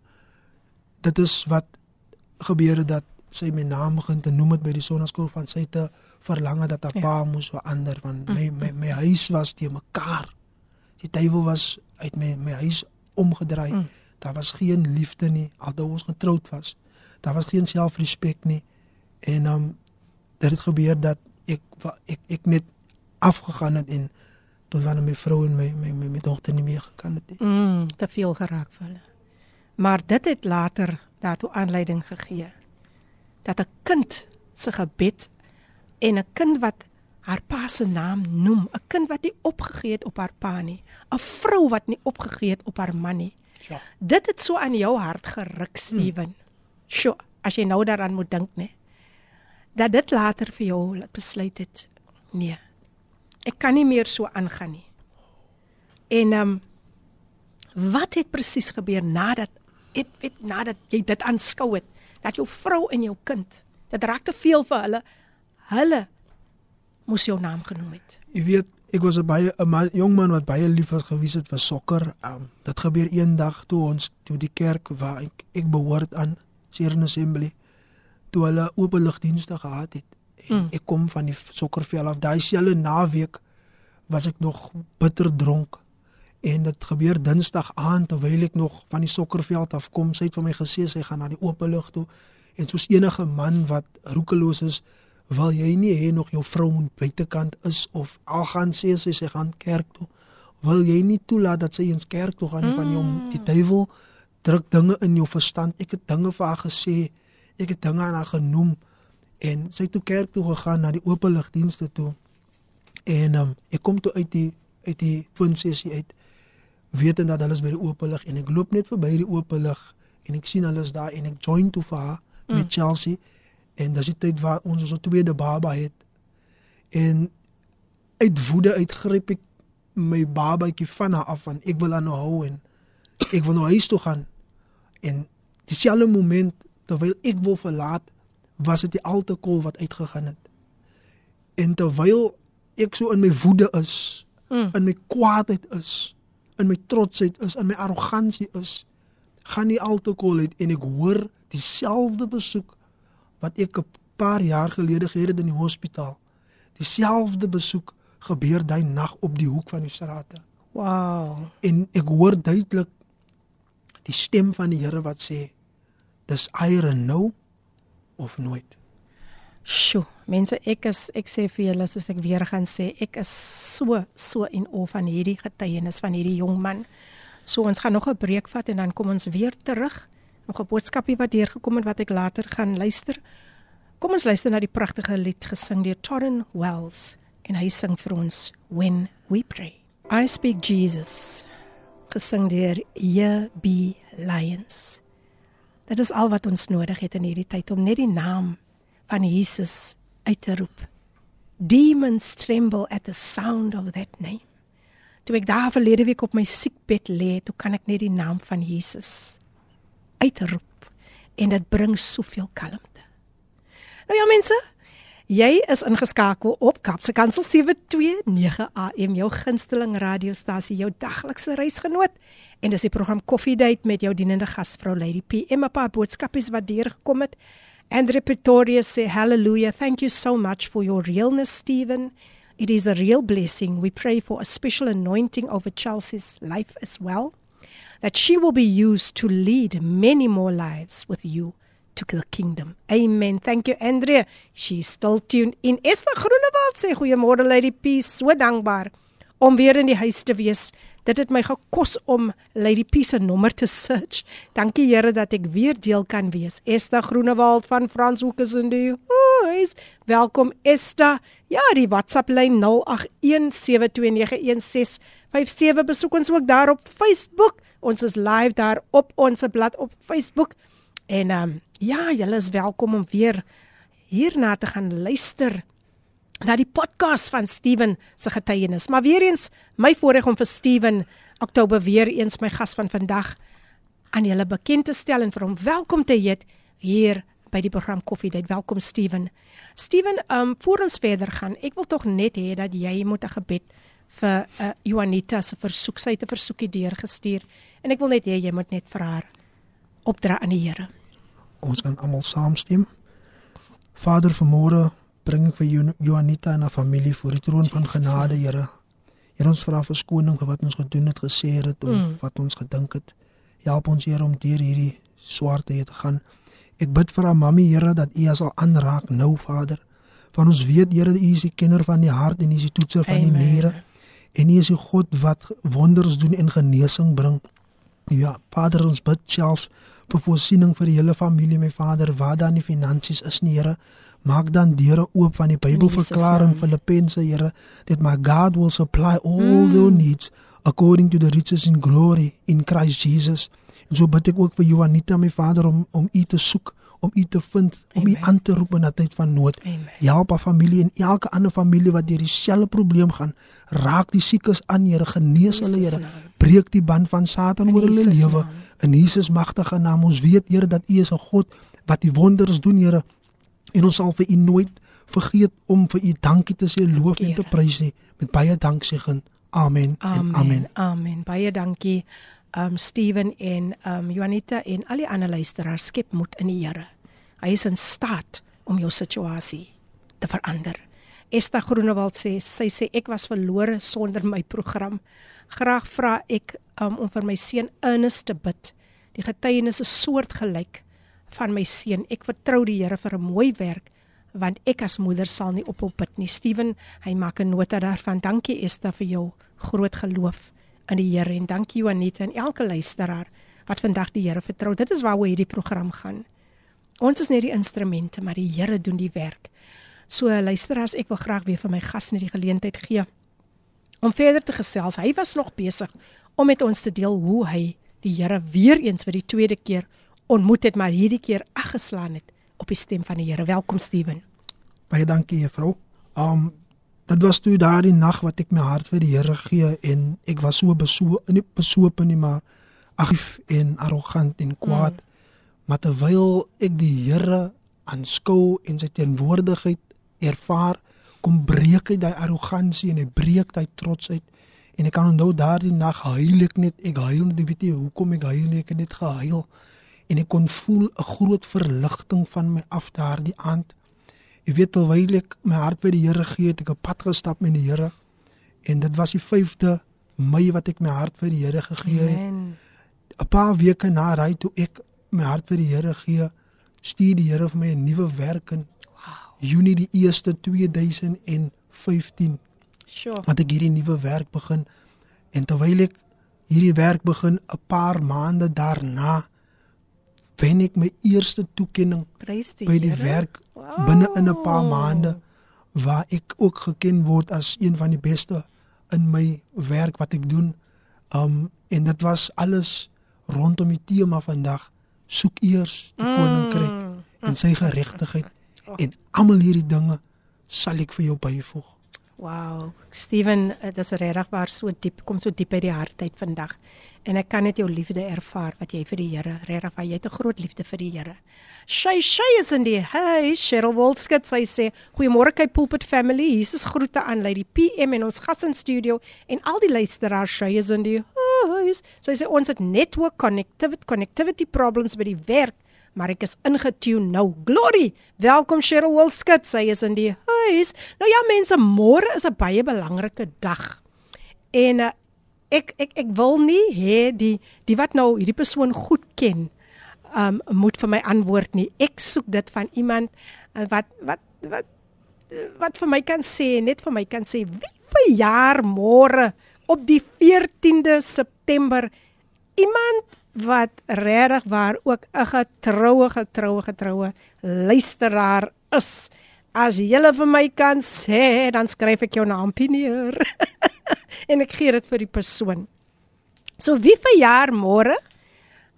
dit is wat gebeur het dat sy my naam begin te noem het by die sonnaskool van sy te verlang dat haar ja. pa moes verander want my my my huis was te mekaar. Die duiwel was uit my my huis omgedraai. Mm. Daar was geen liefde nie alhoewel ons getroud was. Daar was geen selfrespek nie. En um dit het gebeur dat ek ek ek net afgegaan het en tot wanneer my vrou en my my my, my dogter nie meer gekan het nie. Mm, te veel geraak vir hulle. Maar dit het later daartoe aanleiding gegee dat 'n kind se gebed en 'n kind wat haar pa se naam noem, 'n kind wat nie opgegee het op haar pa nie, 'n vrou wat nie opgegee het op haar man nie. Ja. Dit het so aan jou hart geruk, Steven. Hmm. Sjoe, as jy nou daaraan moet dink, né? Dat dit later vir jou besluit het, nee. Ek kan nie meer so aangaan nie. En ehm um, wat het presies gebeur nadat het weet nadat jy dit aanskou het dat jou vrou en jou kind dit raak te veel vir hulle hulle moes jou naam genoem het. Jy weet ek was 'n baie 'n jong man wat baie lief was gewees het vir sokker. Um, dit gebeur eendag toe ons toe die kerk waar ek ek behoort aan Siren Assembly toe hulle openligdienste gehad het. Mm. ek kom van die sokkerveld af. Daai selfe naweek was ek nog bitter dronk En dit gebeur Dinsdag aand terwyl ek nog van die sokkerveld af kom. Sy het vir my gesê sy gaan na die oop lug toe. En soos enige man wat roekeloos is, wil jy nie hê nog jou vrou moet buitekant is of al gaan sê sy sy gaan kerk toe. Wil jy nie toelaat dat sy eens kerk toe gaan mm. van jou die duiwel druk dinge in jou verstand. Ek het dinge vir haar gesê. Ek het dinge aan haar genoem en sy het toe kerk toe gegaan na die oop lug dienste toe. En um, ek kom toe uit die uit die fundsessie uit wetend dat hulle is by die oop lig en ek loop net verby die oop lig en ek sien hulle is daar en ek join toe vir haar mm. met Chelsea. En dis die tyd waar ons ons tweede baba het. En uit woede uitgryp ek my babatjie van haar af van ek wil haar nou hou en ek wil nou huis toe gaan. En dieselfde moment terwyl ek wil verlaat was dit die alkohol wat uitgegaan het. En terwyl ek so in my woede is mm. in my kwaadheid is in my trotsheid is in my arrogansie is gaan die alkohol uit en ek hoor dieselfde besoek wat ek 'n paar jaar gelede gehad het in die hospitaal. Dieselfde besoek gebeur daai nag op die hoek van die strate. Wow. en ek hoor duidelik die stem van die Here wat sê dis eiere nou of nooit? Sjoe, mense, ek is ek sê vir julle soos ek weer gaan sê, ek is so so in oor van hierdie getuienis van hierdie jong man. So ons gaan nog 'n breek vat en dan kom ons weer terug. Nog 'n boodskapie wat deurgekom het wat ek later gaan luister. Kom ons luister na die pragtige lied gesing deur Torren Wells en hy sing vir ons When We Pray. I speak Jesus gesing deur JB Lions. Dit is al wat ons nodig het in hierdie tyd om net die naam van Jesus uit te roep. Demons tremble at the sound of that name. Toe ek daar verlede week op my siekbed lê, toe kan ek net die naam van Jesus uitroep en dit bring soveel kalmte. Nou ja mense, jy is ingeskakel op Kapse Kansel 729 AM jou gunsteling radiostasie, jou daglikse reisgenoot en dis die program Coffee Date met jou dienende gasvrou Lady P. En 'n paar boodskapies wat deurgekom het. Andre Pretoria say hallelujah. Thank you so much for your realness, Stephen. It is a real blessing. We pray for a special anointing over Chelsea's life as well, that she will be used to lead many more lives with you to the kingdom. Amen. Thank you, Andrea. She's still tuned in. Esther Groenewald sê goeiemôre Lady Peace, so dankbaar om weer in die huis te wees. Dit het my gekos om Lady P se nommer te search. Dankie Here dat ek weer deel kan wees. Esther Groenewald van Franshoek is in die huis. Welkom Esther. Ja, die WhatsApp lyn 0817291657 besoek ons ook daar op Facebook. Ons is live daar op ons blad op Facebook. En ehm um, ja, julle is welkom om weer hierna te gaan luister na die podcast van Steven se getuienis. Maar weer eens my voorreg om vir Steven Oktober weer eens my gas van vandag aan julle bekend te stel en vir hom welkom te heet hier by die program Koffie Date. Welkom Steven. Steven, ehm um, voor ons verder gaan, ek wil tog net hê dat jy moet 'n gebed vir uh, Juanita se versoek sy te versoekie deurgestuur en ek wil net hê jy moet net vir haar opdra aan die Here. ons kan almal saamstem Vader vanmôre bring ek vir Joanita en haar familie voor die troon van genade Here. Here ons vra verskoning vir wat ons gedoen het gesê het of Mm. wat ons gedink het. Help ons Here om deur hierdie swarte te gaan. Ek bid vir haar mammy Here dat U haar sal aanraak nou Vader. Van ons weet Here U is die kenner van die hart en U is die toetser van die niere en U is die God wat wonders doen en genesing bring. Ja, Vader, ons bid selfs vir voorsiening vir die hele familie, my Vader, waar dan die finansies is nie, Here. Maak dan deure oop van die Bybel verklaar in. Filippense, Here, that my God will supply all mm. your needs according to the riches in glory in Christ Jesus. En so bid ek ook vir Joanita, my Vader, om om U te soek, om U te vind, om U Amen. aan te roep in 'n tyd van nood. Amen. Help haar familie en elke ander familie wat deur dieselfde probleem gaan. Raak die siekes aan, Here, genees hulle, Jesus Here. naam. Breek die band van Satan In oor hulle lewe in Jesus magtige naam. Ons weet, Here, dat U is 'n God wat die wonders doen, Here. En ons sal vir U nooit vergeet om vir U dankie te sê, loof en te Here. prys nie met baie danksegging. Amen. Amen. En amen. Amen. Baie dankie um Steven en um Juanita en al die ander luisteraars skep moed in die Here. Hy is in staat om jou situasie te verander. Esther Groenewald sê sy sê ek was verlore sonder my program. Graag vra ek um, om vir my seun Ernest te bid. Die getuienis is soortgelyk van my seun. Ek vertrou die Here vir 'n mooi werk want ek as moeder sal nie ophou bid nie. Steven, hy maak 'n nota daarvan. Dankie Esther vir jou groot geloof in die Here en dankie Juanita en elke luisteraar wat vandag die Here vertrou. Dit is waaroor hierdie program gaan. Ons is net die instrumente, maar die Here doen die werk. So luisteraars, ek wil graag weer vir my gas net die geleentheid gee om verder te gesels. Hy was nog besig om met ons te deel hoe hy die Here weer eens vir die tweede keer ontmoet het, maar hierdie keer aggeslaan het op die stem van die Here. Welkom Steven. Baie dankie juffrou. Um dit was toe daardie nag wat ek my hart vir die Here gee en ek was so beso in die besope nie maar agif en arrogant en kwaad. Mm. Maar terwyl ek die Here aanskou en sy teenwoordigheid ervaar, kom breek hy daai arrogansie en hy breek daai trots uit. En ek kan onthou daardie nag huil ek net, ek huil net, weet jy hoekom ek huil nie, ek het net gehuil en ek kon voel 'n groot verligting van my af daardie aand. Jy weet terwyl ek my hart by die Here gee, het ek 'n pad gestap met die Here en dit was die 5de Mei wat ek my hart vir die Here gegee het. 'n Paar weke na daai toe ek my hart vir die Here gee, stuur die Here vir my 'n nuwe werk in. Wow. Junie die 1ste 2015. Sure. Wat ek hierdie nuwe werk begin en terwyl ek hierdie werk begin 'n paar maande daarna wen ek my eerste toekenning die by die Heere. werk wow. binne in 'n paar maande waar ek ook geken word as een van die beste in my werk wat ek doen. Um en dit was alles rondom die tema vandag soek eers die mm. koninkryk en sy geregtigheid oh. en almal hierdie dinge sal ek vir jou byvoeg. Wow, Steven, eh, dit is regtig waar so diep, kom so diep by die hart uit vandag. En ek kan net jou liefde ervaar wat jy vir die Here, regtig, jy het 'n groot liefde vir die Here. Shay Shay is in die hey, Cheryl Wolskut sy sê, "Goeiemôre kyk Pulpit family. Jesus groete aan Lady PM en ons gas in studio en al die luisteraars. Shay is in die huis." Sy sê ons het network connectivity connectivity problems by die werk maar ek is ingetune nou. Glory. Welkom Cheryl Wolskut. Sy is in die huis. Nou ja mense, môre is 'n baie belangrike dag. En uh, ek ek ek wil nie hê die die wat nou hierdie persoon goed ken, um moet vir my antwoord nie. Ek soek dit van iemand uh, wat wat wat wat vir my kan sê, net vir my kan sê wie verjaar môre op die 14de September iemand wat regtig waar ook 'n getroue getroue getroue luisteraar is. As jy vir my kan sê, dan skryf ek jou naam pineer. [laughs] en ek gee dit vir die persoon. So wie verjaar môre?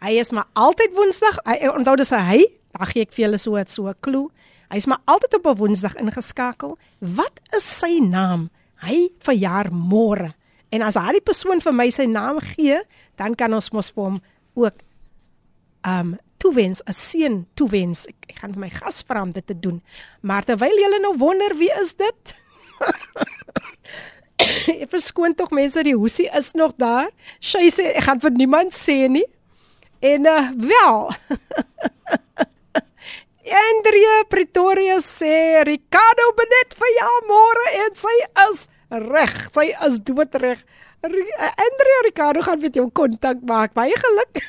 Hy is maar altyd Woensdag. Hy onthou dis hy. Dan gee ek vir julle so so 'n klou. Hy is maar altyd op 'n Woensdag ingeskakel. Wat is sy naam? Hy verjaar môre. En as hy die persoon vir my sy naam gee, dan kan ons mos vir hom ook um toewens 'n seën toewens. Ek, ek gaan vir my gas vra om dit te doen. Maar terwyl julle nou wonder wie is dit? [coughs] ek verskoon tog mense die hoesie is nog daar. Sy sê ek gaan vir niemand sê nie. En uh wel. [laughs] Andrea Pretoria sê Ricardo Benet vir jou môre en sy is reg. Sy is doodreg. Andrea Ricardo gaan met jou kontak maak. Baie geluk.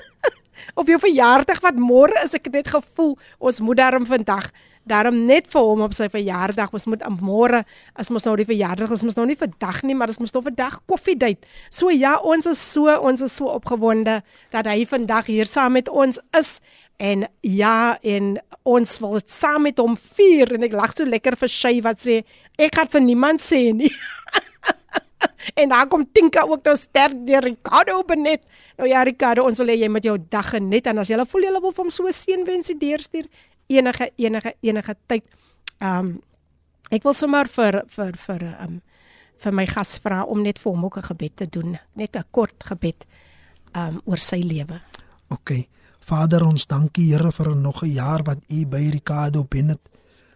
[laughs] Op jou verjaardag wat môre is, ek het net gevoel ons moet daarom vandag daarom net vir hom op sy verjaardag, ons moet môre as ons nou die verjaardag is, ons nou nie vandag nie, maar ons moet nou vandag koffiedייט. So ja, ons is so ons is so opgewonde dat hy vandag hier saam met ons is en ja en ons wil dit saam met hom vier en ek lag so lekker vir sy wat sê ek gaan vir niemand sê nie. [laughs] en dan kom Tinka ook nou sterk deur Ricardo Benet. Nou ja Ricardo, ons wil hê jy met jou dag geniet en as jy voel jy wil vir hom so 'n seënwensie deurstuur enige enige enige tyd. Um ek wil sommer vir vir vir um vir my gas vra om net vir hom ook 'n gebed te doen, net 'n kort gebed um oor sy lewe. OK. Vader, ons dankie Here vir nog 'n jaar wat U by Ricardo Benet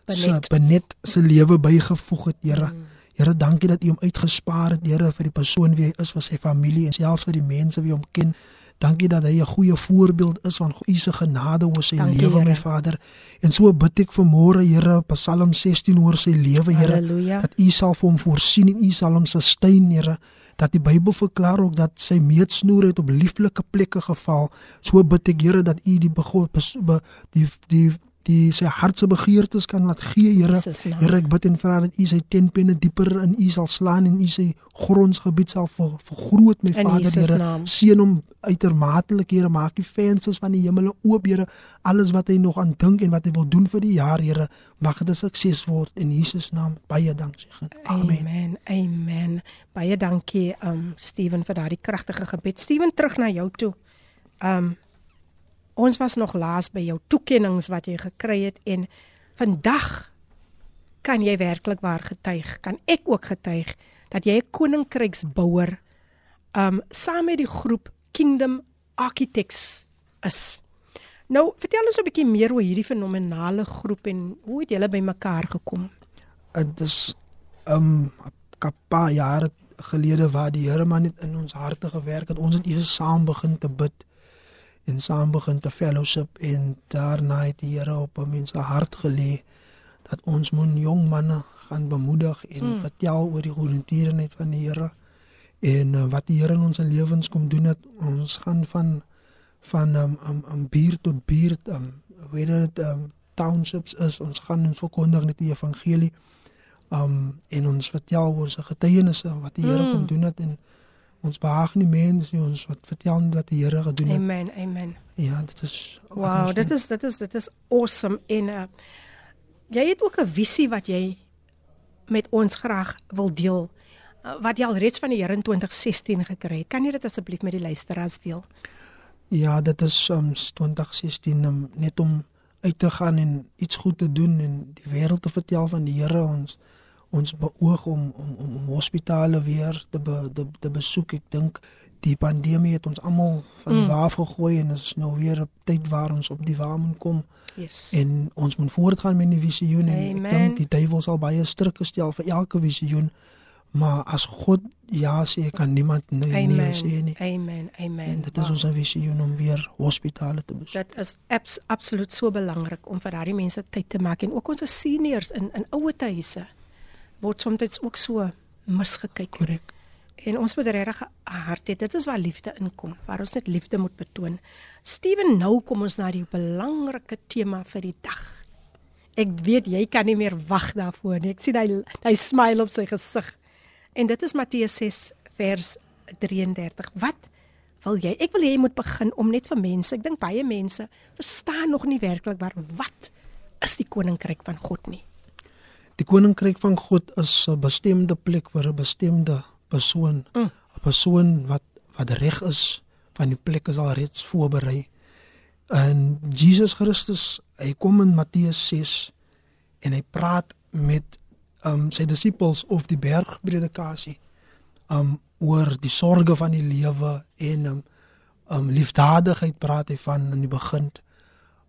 se Benet se lewe bygevoeg het, Here. Mm. Here, dankie dat U hom uitgespaar het, Here, vir die persoon wie hy is, vir sy familie en selfs vir die mense wie hom ken. Dankie dat hy 'n goeie voorbeeld is van U se genade oor sy dankie, lewe, Heere. my Vader. En so bid ek vir môre, Here, Psalm 16 oor sy lewe, Here, dat U sal vir hom voorsien en U sal hom sustain, Here dat die Bybel verklaar ook dat sy meetsnoer het op lieflike plekke geval. So bid ek Here dat U die begod die die die sy hart se begeertes kan laat gee, Here. Here, ek bid en vra dat U sy tenpenne dieper in U sal slaan en U sy grondsgebied sal ver, vergroot, my In Vader, Here. Seën hom uitermatelik, Here. Maak die vensters van die hemele oop, Here. Alles wat hy nog aan dink en wat hy wil doen vir die jaar, Here, mag dit 'n sukses word in Jesus naam. Baie dankie. Amen. Amen. Amen. Baie dankie um Steven vir daardie kragtige gebed. Steven terug na jou toe. Um ons was nog laas by jou toekennings wat jy gekry het en vandag kan jy werklik waar getuig. Kan ek ook getuig dat jy 'n koninkryksbouer um saam met die groep Kingdom Architects is. Nou, vertel ons 'n bietjie meer oor hierdie fenominale groep en hoe het julle bymekaar gekom? dit is um 'n paar jare gelede waar die Here maar net in ons harte gewerk het. Ons het eers saam begin te bid en saam begin te fellowship en daarna het die Here op 'n mens se hart gelê dat ons moet jong manne gaan bemoedig en mm. vertel oor die goedertierenheid van die Here en uh, wat die Here in ons lewens kom doen het. Ons gaan van van um um, um buurt tot buurt um weet dit um townships is ons gaan ons verkondig net die evangelie um en ons vertel oor se getuienisse wat die Here Mm. kom doen het en ons behaag nie mense nie ons wat vertel wat die Here gedoen het Amen. Amen. ja dit is Wow, dit doen. is dit is dit is awesome en uh, jy het ook 'n visie wat jy met ons graag wil deel. Uh, wat jy al reeds van die Here in 2016 gekry het. Kan jy dit asseblief met die luisteraars deel? ja dit is um 2016 um, net om uit te gaan en iets goed te doen en die wêreld te vertel van die Here ons ons beoog om om om, om hospitale weer te be, te, te besoek ek dink die pandemie het ons almal van die Mm. waaf gegooi en dit is nou weer 'n tyd waar ons op die wa moet kom Yes. en ons moet voortgaan met die visioen en Amen. ek dink die duiwel sal baie strikke stel vir elke visioen maar as God ja sê kan niemand nee, nee sê Amen. nie Amen. Amen. en dit is ons visioen om weer hospitale te besoek Dit is abs, absoluut so belangrik om vir daardie mense tyd te maak en ook ons seniors in in ouer huise word soms ook so misgekyk. korrek En ons moet regtig 'n hart hê. Dit is waar liefde inkom, waar ons net liefde moet betoon. Steven, nou kom ons na die belangrike tema vir die dag. Ek weet jy kan nie meer wag daarvoor nie. Ek sien hy hy smile op sy gesig. En dit is Matteus 6 vers 33. Wat wil jy? Ek wil hê jy moet begin om net vir mense. Ek dink baie mense verstaan nog nie werklik waar wat is die koninkryk van God nie. Die koninkryk van God is 'n bestemde plek vir 'n bestemde persoon 'n Mm. persoon wat wat reg is van die plek is al reeds voorberei en Jesus Christus hy kom in Matteus 6 en hy praat met um sy disippels of die bergpredikasie um oor die sorges van die lewe en um, um liefdadigheid praat hy van in die begin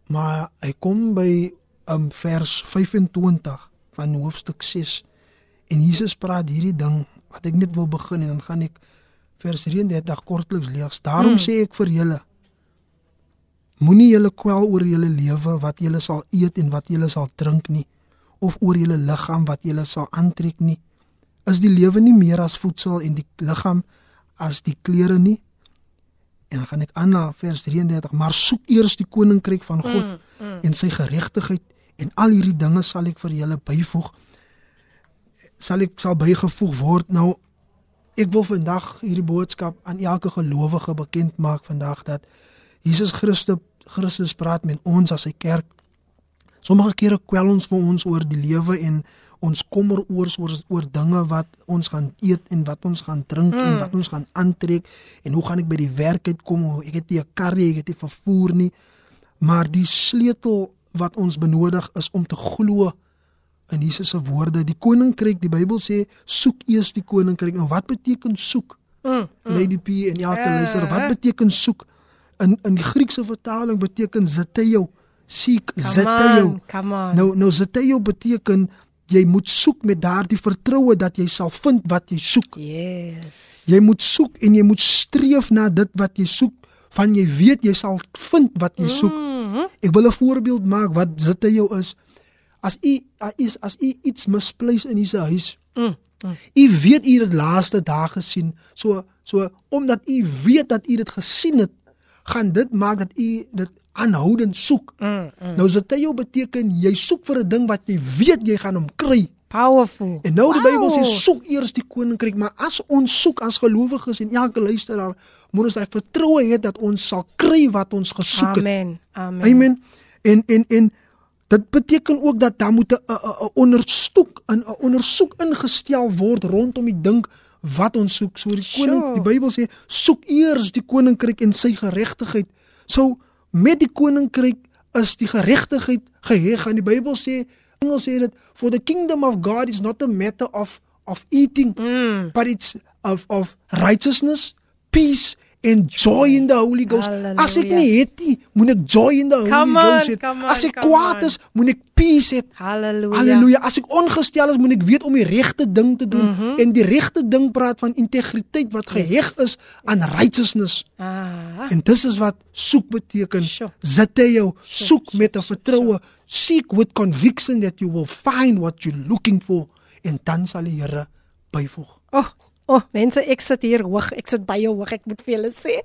maar hy kom by um vers 25 van hoofstuk 6 en Jesus praat hierdie ding wat ek net wil begin en dan gaan ek vers 33 kortliks lees. Daarom Mm. sê ek vir julle moenie julle kwel oor julle lewe wat julle sal eet en wat julle sal drink nie of oor julle liggaam wat julle sal aantrek nie. Is die lewe nie meer as voedsel en die liggaam as die klere nie? En dan gaan ek aan na vers 33, maar soek eers die koninkryk van God Mm, mm. en sy geregtigheid en al hierdie dinge sal ek vir julle byvoeg sal ek sal bygevoeg word nou ek wil vandag hierdie boodskap aan elke gelowige bekend maak vandag dat Jesus Christus Christus praat met ons as sy kerk sommige kere kwel ons vir ons oor die lewe en ons kommer oor oor, oor dinge wat ons gaan eet en wat ons gaan drink mm. en Mm. wat ons gaan aantrek en hoe gaan ek by die werk uitkom ek het nie 'n kar nie ek het nie vervoer nie maar die sleutel wat ons benodig is om te glo in Jesus se woorde. Die koninkryk, die Bybel sê, soek eers die koninkryk. Nou wat beteken soek? Mm, mm. Lady P en elke Ja, luister, wat beteken soek? In in die Griekse vertaling beteken zeteo, seek, zeteo. Nou nou zeteo beteken jy moet soek met daardie vertroue dat jy sal vind wat jy soek. Yes. Jy moet soek en jy moet streef na dit wat jy soek, van jy weet jy sal vind wat jy soek. Mm. Ek wil 'n voorbeeld maak wat zeteo is. As u is as u iets misplace in u se huis, Mm. mm. u weet u het dit laaste dae gesien. So so omdat u weet dat u dit gesien het, gaan dit maak dat u dit aanhoudend soek. Mm, mm. Nou Zateo beteken jy soek vir 'n ding wat jy weet jy gaan hom kry. Powerful. En nou die Wow. Bybel sê soek eers die koninkryk, maar as ons soek as gelowiges en elke luisteraar, moet ons hy vertroue hê dat ons sal kry wat ons gesoek het. Amen. Amen. Amen. En en en dit beteken ook dat daar moet 'n ondersoek 'n 'n ondersoek ingestel word rondom die ding wat ons soek. So die koning Sure. die Bybel sê soek eers die koninkryk en sy geregtigheid. So met die koninkryk is die geregtigheid geheg en die Bybel sê Engels sê dit for the kingdom of God is not a matter of of eating Mm. but it's of of righteousness, peace and joy in the Holy Ghost. As ek Hallelujah. nie het nie, moet ek joy in the Holy Come on, Ghost hê. As ek kwaad on. is, moet ek peace hê. Halleluja. Halleluja. As ek ongestel is, moet ek weet om die regte ding te doen mm. -hmm. en die regte ding praat van integriteit wat geheg is aan righteousness. Ah. En dis is wat soek beteken. Zateo, soek met 'n vertroue. Seek with conviction that you will find what you're looking for en dan sal die Here byvoeg. Oh, oh, mense, ek sit hier hoog. Ek sit baie hoog. Ek moet vir julle sê.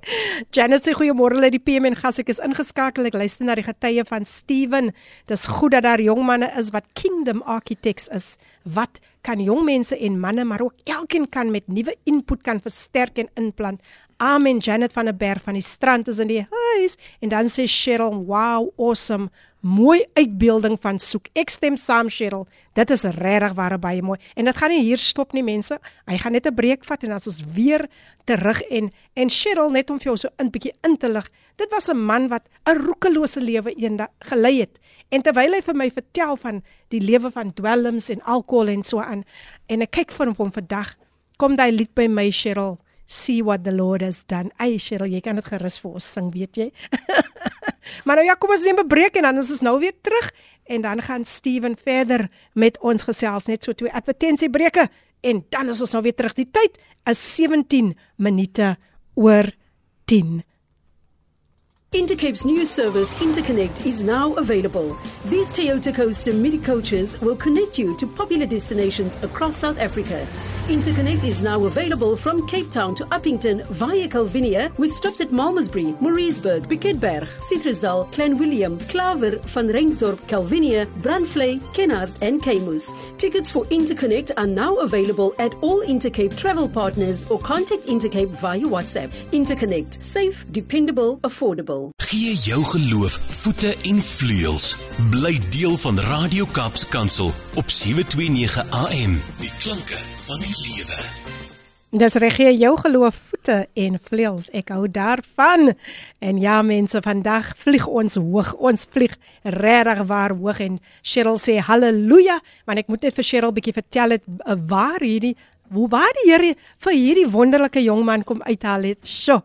Janet sê goeiemôre uit die PM en gas. Ek is ingeskakel. Ek luister na die getuie van Steven. Dis goed dat daar jong manne is wat kingdom architects is. Wat kan jong mense en manne maar ook elkeen kan met nuwe input kan versterk en inplant. Amen Janet van der Berg van die strand is in die huis en dan sê Cheryl, "Wow, awesome. Mooi uitbeelding van soek. Ek stem saam Cheryl. Dit is regtig ware baie mooi. En dit gaan nie hier stop nie mense. Hy gaan net 'n breek vat en dan ons weer terug en en Cheryl net om vir jou so 'n bietjie in te lig. Dit was 'n man wat 'n roekelose lewe eendag gelei het. En terwyl hy vir my vertel van die lewe van dwelms en alkohol en so aan en ek kyk van hom vandag, kom daai lied by my Cheryl. See what the Lord has done. Ai Cheryl, jy kan dit gerus vir ons sing, weet jy? [laughs] maar nou ja, kom ons neem 'n breek en dan is ons nou weer terug en dan gaan Steven verder met ons gesels net so twee advertensiebreuke en dan is ons nou weer terug. Die tyd is 17 minute oor 10. Intercape's new service, Interconnect, is now available. These Toyota Coaster mini coaches will connect you to popular destinations across South Africa. Interconnect is now available from Cape Town to Uppington via Calvinia with stops at Malmesbury, Mariesburg, Piketberg, Citrusdal, Clanwilliam, Klaver, Van Reinsdorp, Calvinia, Brandvlei, Kennard and Camus. Tickets for Interconnect are now available at all Intercape travel partners or contact Intercape via WhatsApp. Interconnect, safe, dependable, affordable. Gee jou geloof voete en vleuels. Bly deel van Radio Kaapse Kansel op 729 AM. Die klanke van die lewe. Dis reg gee jou geloof voete en vleuels. Ek hou daarvan. En ja mense, vandag vlieg ons hoog. Ons vlieg regtig waar hoog en Cheryl sê haleluja, want ek moet net vir Cheryl bietjie vertel het uh, waar hierdie hoe waar die Here vir hierdie wonderlike jong man kom uithaal het. Sjoe.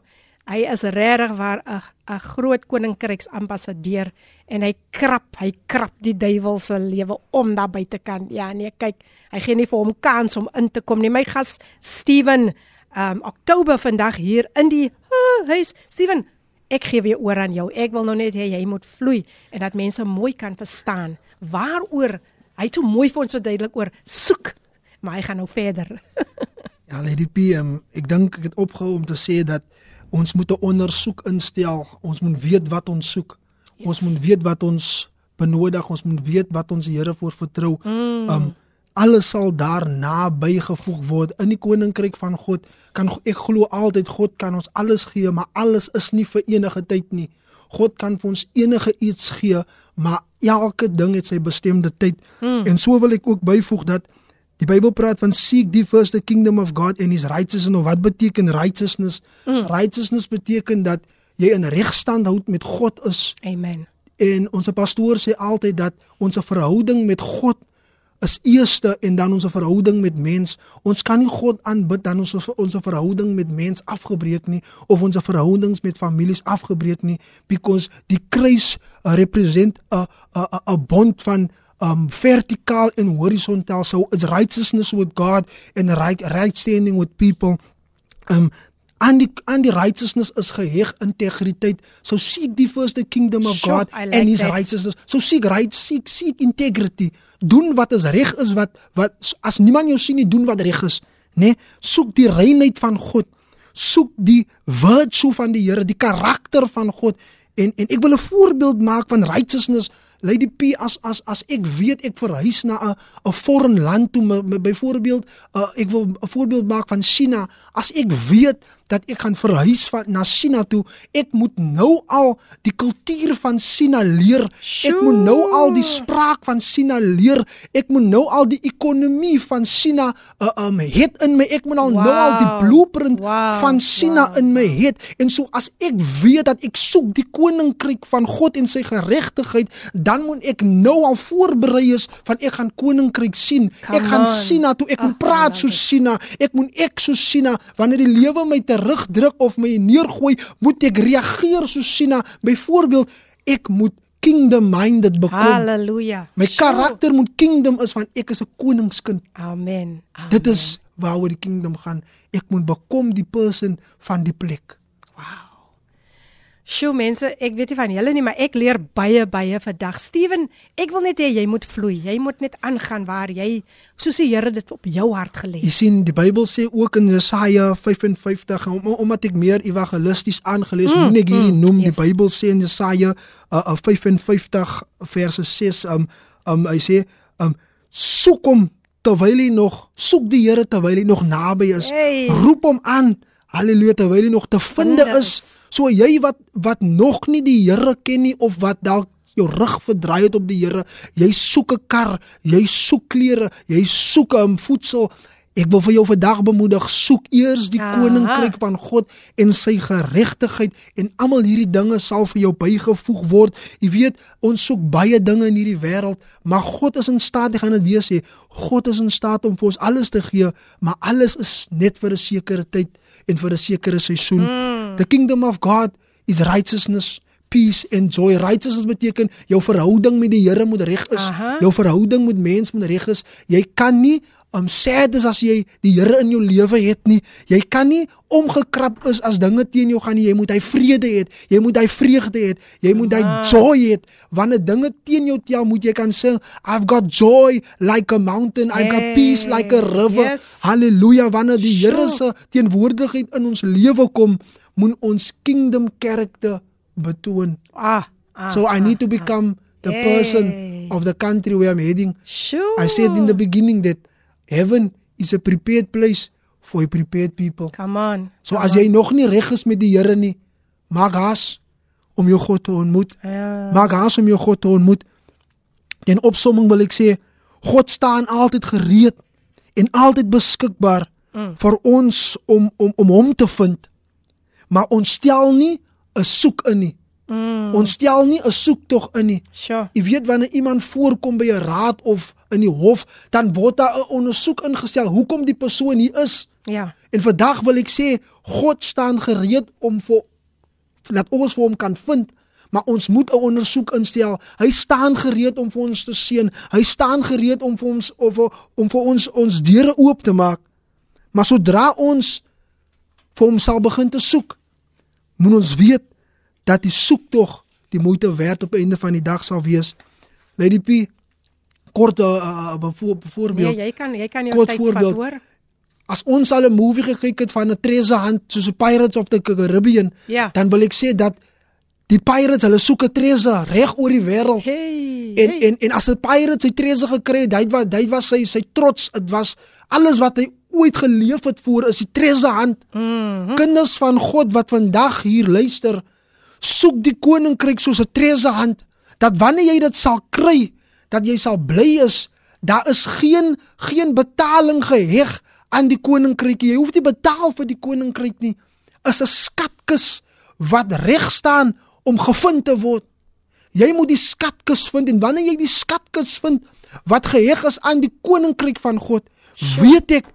Hy is regtig waar 'n groot koninkryks ambassadeur en hy krap, hy krap die duiwel se lewe om daar buite kan. Ja nee, kyk, hy gee nie vir hom kans om in te kom nie. My gas Steven, um Oktober vandag hier in die uh, huis. Steven, ek gee weer oor aan jou. Ek wil nou net hê jy moet vloei en dat mense mooi kan verstaan waaroor hy so mooi vir ons verduidelik oor soek. Maar hy gaan nou verder. [laughs] Ja, Lady PM, ek dink ek het opgehou om te sê dat ons moet 'n ondersoek instel. Ons moet weet wat ons soek. Yes. Ons moet weet wat ons benodig. Ons moet weet wat ons die Here voor vertrou. Mm. Um alles sal daarna bygevoeg word in die koninkryk van God. Kan ek glo altyd God kan ons alles gee, maar alles is nie vir enige tyd nie. God kan vir ons enige iets gee, maar elke ding het sy bestemde tyd. Mm. En so wil ek ook byvoeg dat Die Bybel praat van seek die first the kingdom of God and his righteousness. En wat beteken righteousness? Mm. Righteousness beteken dat jy in regstand houd met God is. Amen. En ons pastoor sê altyd dat ons verhouding met God is eerste en dan ons verhouding met mens. Ons kan nie God aanbid dan ons ons verhouding met mens afgebreek nie of ons verhoudings met families afgebreek nie because die kruis represent 'n 'n 'n bond van um vertikaal en horisontaal so it's righteousness with God and right right standing with people um and die and die righteousness is geheg integriteit so seek die first the kingdom of Sure, God like and his that. righteousness so seek right seek seek integrity doen wat is reg is wat wat as niemand jou sien nie doen wat reg is nê nee? soek die reinheid van God soek die virtue van die Here, die karakter van God. En en ek wil 'n voorbeeld maak van righteousness. Lady P as as as ek weet ek verhuis na 'n 'n foreign land toe, byvoorbeeld, uh, ek wil 'n voorbeeld maak van China. As ek weet dat ek gaan verhuis van na China toe, ek moet nou al die kultuur van China leer. Ek moet nou al die spraak van China leer. Ek moet nou al die ekonomie van China uh, um het in my. Ek moet al wow. nou al die blueprint wow. van China wow. in my het. En so as ek weet dat ek soek die koninkryk van God en sy geregtigheid, dan moet ek nou al voorberei is van ek gaan koninkryk sien. Come ek gaan China toe. Ek moet praat so China. Ek moet ek so China wanneer die lewe my terugdruk of my neergooi, moet ek reageer so China. Byvoorbeeld, ek moet kingdom minded bekom. Halleluja. My karakter moet kingdom is want ek is 'n koningskind. Amen. Amen. Dit is waaroor die kingdom gaan. Ek moet bekom die person van die plek. Sjoe mense, ek weet nie van julle nie, maar ek leer baie baie vandag. Steven, ek wil net hê jy moet vloei. Jy moet net aangaan waar jy soos die Here dit op jou hart gelê het. Jy sien, die Bybel sê ook in Jesaja 55 om, omdat ek meer evangelisties aangelees, mm, moet ek hierdie mm, noem. Yes. Die Bybel sê in Jesaja uh, uh, 55 verse 6 um um hy sê um soek hom terwyl hy nog soek die Here terwyl hy nog naby is. Hey. Roep hom aan. Halleluja terwyl hy nog te vind is. So jy wat wat nog nie die Here ken nie of wat dalk jou rug verdraai het op die Here, jy soek 'n kar, jy soek klere, jy soek 'n voedsel. Ek wil vir jou vandag bemoedig, soek eers die Aha. koninkryk van God en sy geregtigheid en almal hierdie dinge sal vir jou bygevoeg word. Jy weet, ons soek baie dinge in hierdie wêreld, maar God is in staat, ek gaan dit weer sê, God is in staat om vir ons alles te gee, maar alles is net vir 'n sekere tyd en vir 'n sekere seisoen. Mm. The kingdom of God is righteousness, peace and joy. Righteousness beteken jou verhouding met die Here moet reg is. Aha. Jou verhouding met mense moet reg is. Jy kan nie om sad is as jy die Here in jou lewe het nie. Jy kan nie omgekrap is as dinge teen jou gaan nie. Jy moet hy vrede hê. Jy moet hy vreugde hê. Jy moet hy joy hê. Wanneer dinge teen jou tel, moet jy kan sing, I've got joy like a mountain. I've got peace like a river. Yes. Hallelujah. Wanneer die Here se teenwoordigheid in ons lewe kom, moet ons kingdom character betoon. Ah. ah so I need to ah, become the hey. person of the country where I'm heading. Sure. I said in the beginning that Heaven is a prepared place for a prepared people. Come on. So come as jy on. nog nie reg is met die Here nie, maak haas om jou God te ontmoet. Ja. Maak haas om jou God te ontmoet. In opsomming wil ek sê, God staan altyd gereed en altyd beskikbaar mm. vir ons om om om hom te vind. Maar ons stel nie 'n soek in nie. Mm. Ons stel nie 'n soektog in nie. Sure. Jy weet wanneer iemand voorkom by 'n raad of in die hof, dan word daar 'n ondersoek ingestel hoekom die persoon hier is. Ja. En vandag wil ek sê God staan gereed om vir laat ons vir hom kan vind, maar ons moet 'n ondersoek instel. Hy staan gereed om vir ons te seën. Hy staan gereed om vir ons of om vir ons ons deure oop te maak. Maar sodra ons vir hom sal begin te soek, moet ons weet dat die soektog die moeite werd op einde van die dag sal wees. Lady P kort uh, voorbeeld. Nee, jy kan jy kan jou tyd vat hoor. As ons al 'n movie gekyk het van 'n treasure hunt soos Pirates of the Caribbean, ja. dan wil ek sê dat die pirates hulle soek 'n treasure reg oor die wêreld. Hey, en, hey. en en as 'n pirate sy treasure gekry het, dit was dit was sy sy trots, dit was alles wat hy ooit geleef het voor is die treasure hunt. Mm -hmm. Kinders van God wat vandag hier luister, soek die koninkryk soos 'n treasure hunt dat wanneer jy dit sal kry dat jy sal bly is. Daar is geen geen betaling geheg aan die koninkryk jy hoef nie betaal vir die koninkryk nie. Is 'n skatkis wat reg staan om gevind te word. Jy moet die skatkis vind en wanneer jy die skatkis vind wat geheg is aan die koninkryk van God weet ek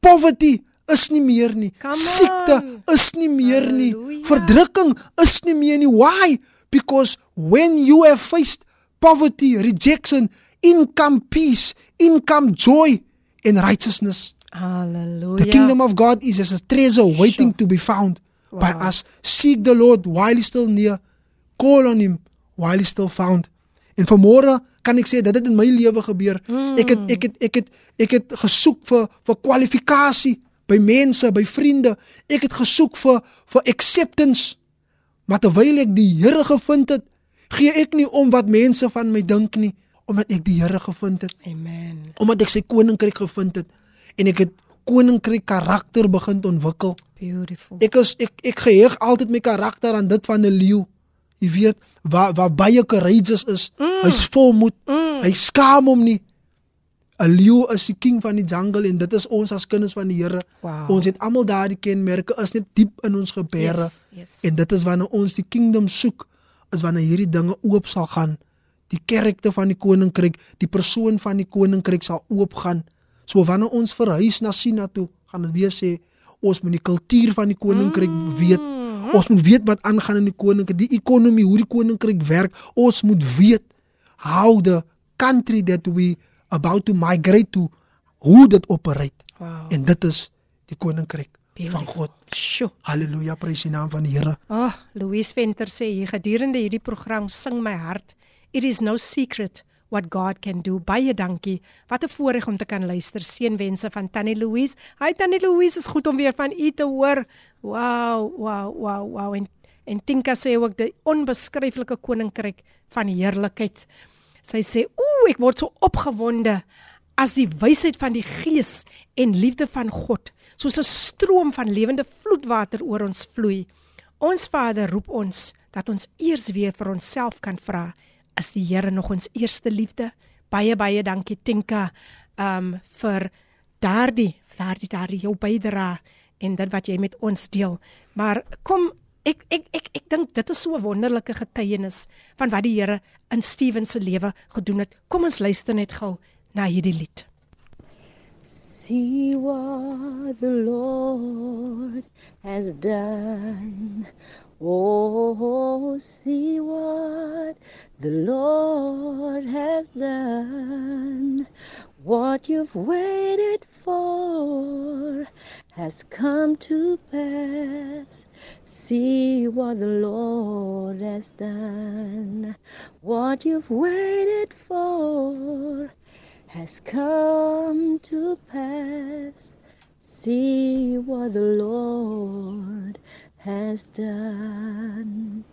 poverty is nie meer nie. Siekte is nie meer nie. Verdrukking is nie meer nie. Why? Because when you have faced poverty, rejection, income peace, income joy and righteousness. Hallelujah. The kingdom of God is as a treasure waiting sure. to be found wow. by us. Seek the Lord while he's still near. Call on him while he's still found. En vanmôre kan ek sê dat dit in my lewe gebeur. Mm. Ek het ek het ek het ek het gesoek vir vir kwalifikasie by mense, by vriende. Ek het gesoek vir vir acceptance. Maar terwyl ek die Here gevind het, gee ek nie om wat mense van my dink nie, omdat ek die Here gevind het. Amen. Omdat ek sy koninkryk gevind het en ek het koninkryk karakter begin ontwikkel. Beautiful. Ek is ek ek geheg altyd my karakter aan dit van 'n leeu. Jy weet, waar waar baie courageous is. Mm. Hy's vol moed. Mm. Hy skaam hom nie. 'n Leeu is die king van die jungle en dit is ons as kinders van die Here. Wow. Ons het almal daardie kenmerke is net diep in ons gebeure. Yes, yes. En dit is wanneer ons die kingdom soek, is wanneer hierdie dinge oop sal gaan. Die karakter van die koninkryk, die persoon van die koninkryk sal oopgaan. So wanneer ons verhuis na Sina toe, gaan dit weer sê ons moet die kultuur van die koninkryk weet. Ons moet weet wat aangaan in die koninkryk, die ekonomie, hoe die koninkryk werk. Ons moet weet how the country that we about to migrate to hoe dit operate. Wow. En dit is die koninkryk van God. Sjoe. Halleluja, prys die naam van die Here. Ah, oh, Louise Venter sê hier gedurende hierdie program sing my hart. It is no secret what God can do. Baie dankie. Wat 'n voorreg om te kan luister. Seënwense van Tannie Louise. Hi Tannie Louise, is goed om weer van u te hoor. Wow, wow, wow, wow. En en Tinka sê ook die onbeskryflike koninkryk van heerlikheid. Sy sê, "Ooh, ek word so opgewonde as die wysheid van die Gees en liefde van God, soos 'n stroom van lewende vloedwater oor ons vloei. Ons Vader roep ons dat ons eers weer vir onsself kan vra, is die Here nog ons eerste liefde? Baie baie dankie Tinka um vir daardie daardie daardie jou bydra en dit wat jy met ons deel. Maar kom ek ek ek ek dink dit is so 'n wonderlike getuienis van wat die Here in Steven se lewe gedoen het. Kom ons luister net gou na hierdie lied. See what the Lord has done. Oh, see what the Lord has done. What you've waited for has come to pass. See what the Lord has done. What you've waited for has come to pass. See what the Lord has done.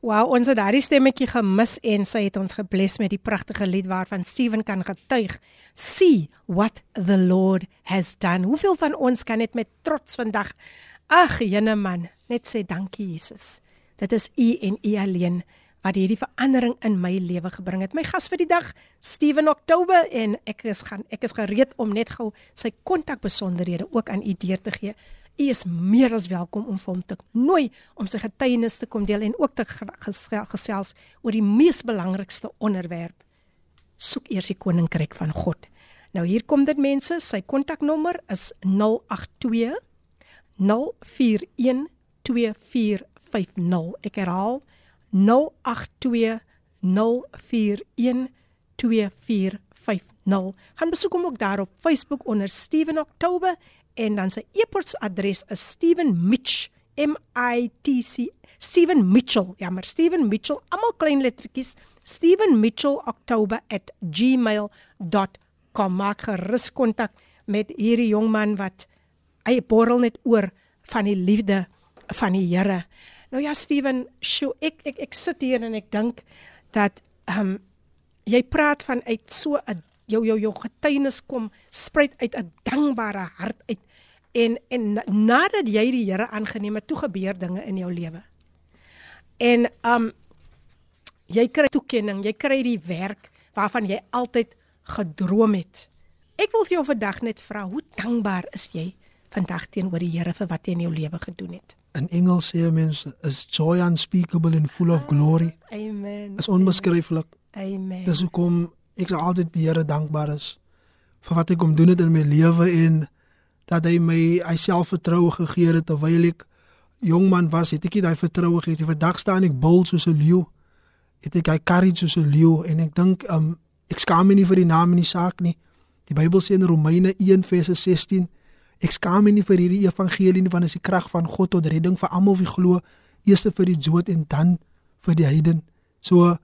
Wow, ons het daardie stemmetjie gemis en sy het ons gebless met die pragtige lied waarvan Steven kan getuig. See what the Lord has done. Hoeveel van ons kan net met trots vandag Ag, jene man, net sê dankie Jesus. Dit is U en U alleen wat hierdie verandering in my lewe gebring het. My gas vir die dag, Steven Oktober en ek is gaan ek is gereed om net gou sy kontakbesonderhede ook aan u deur te gee. U is meer as welkom om hom te nooi om sy getuienis te kom deel en ook te gesels, oor die mees belangrikste onderwerp. Soek eers die koninkryk van God. Nou hier kom dit mense, sy kontaknommer is 082 0412412450. Ek herhaal 0820412450. Gaan besoek hom ook daar op Facebook onder Steven Oktober en dan sy e-posadres is stevenmitch m i t c Steven Mitchell. Ja, maar Steven Mitchell, almal klein lettertjies. stevenmitchell@gmail.com. Maak gerus kontak met hierdie jong man wat hy borrel net oor van die liefde van die Here. Nou ja Steven, sjoe, ek ek ek sit hier en ek dink dat ehm um, jy praat van uit so 'n jou jou jou getuienis kom spruit uit 'n dankbare hart uit en en nadat jy die Here aangeneem het, toe gebeur dinge in jou lewe. En um jy kry toekenning, jy kry die werk waarvan jy altyd gedroom het. Ek wil vir jou vandag net vra, hoe dankbaar is jy vandag teenoor die Here vir wat hy in jou lewe gedoen het? In Engels sê mense is joy unspeakable and full of glory. Amen. Is onbeskryflik. Amen. Dis hoekom ek altyd die Here dankbaar is vir wat hy kom doen het in my lewe en dat hy my hy selfvertroue gegee het terwyl ek jong man was, het ek daai vertroue gehad nie. Vandag staan ek bold soos 'n leeu. Het ek hy courage soos 'n leeu en ek dink um ek skaam my nie vir die naam en die saak nie. Die Bybel sê in Romeine 1:16 Ek skaam nie vir hierdie evangelie nie want dit is die krag van God tot redding vir almal wie glo, eers vir die Jood en dan vir die heiden. So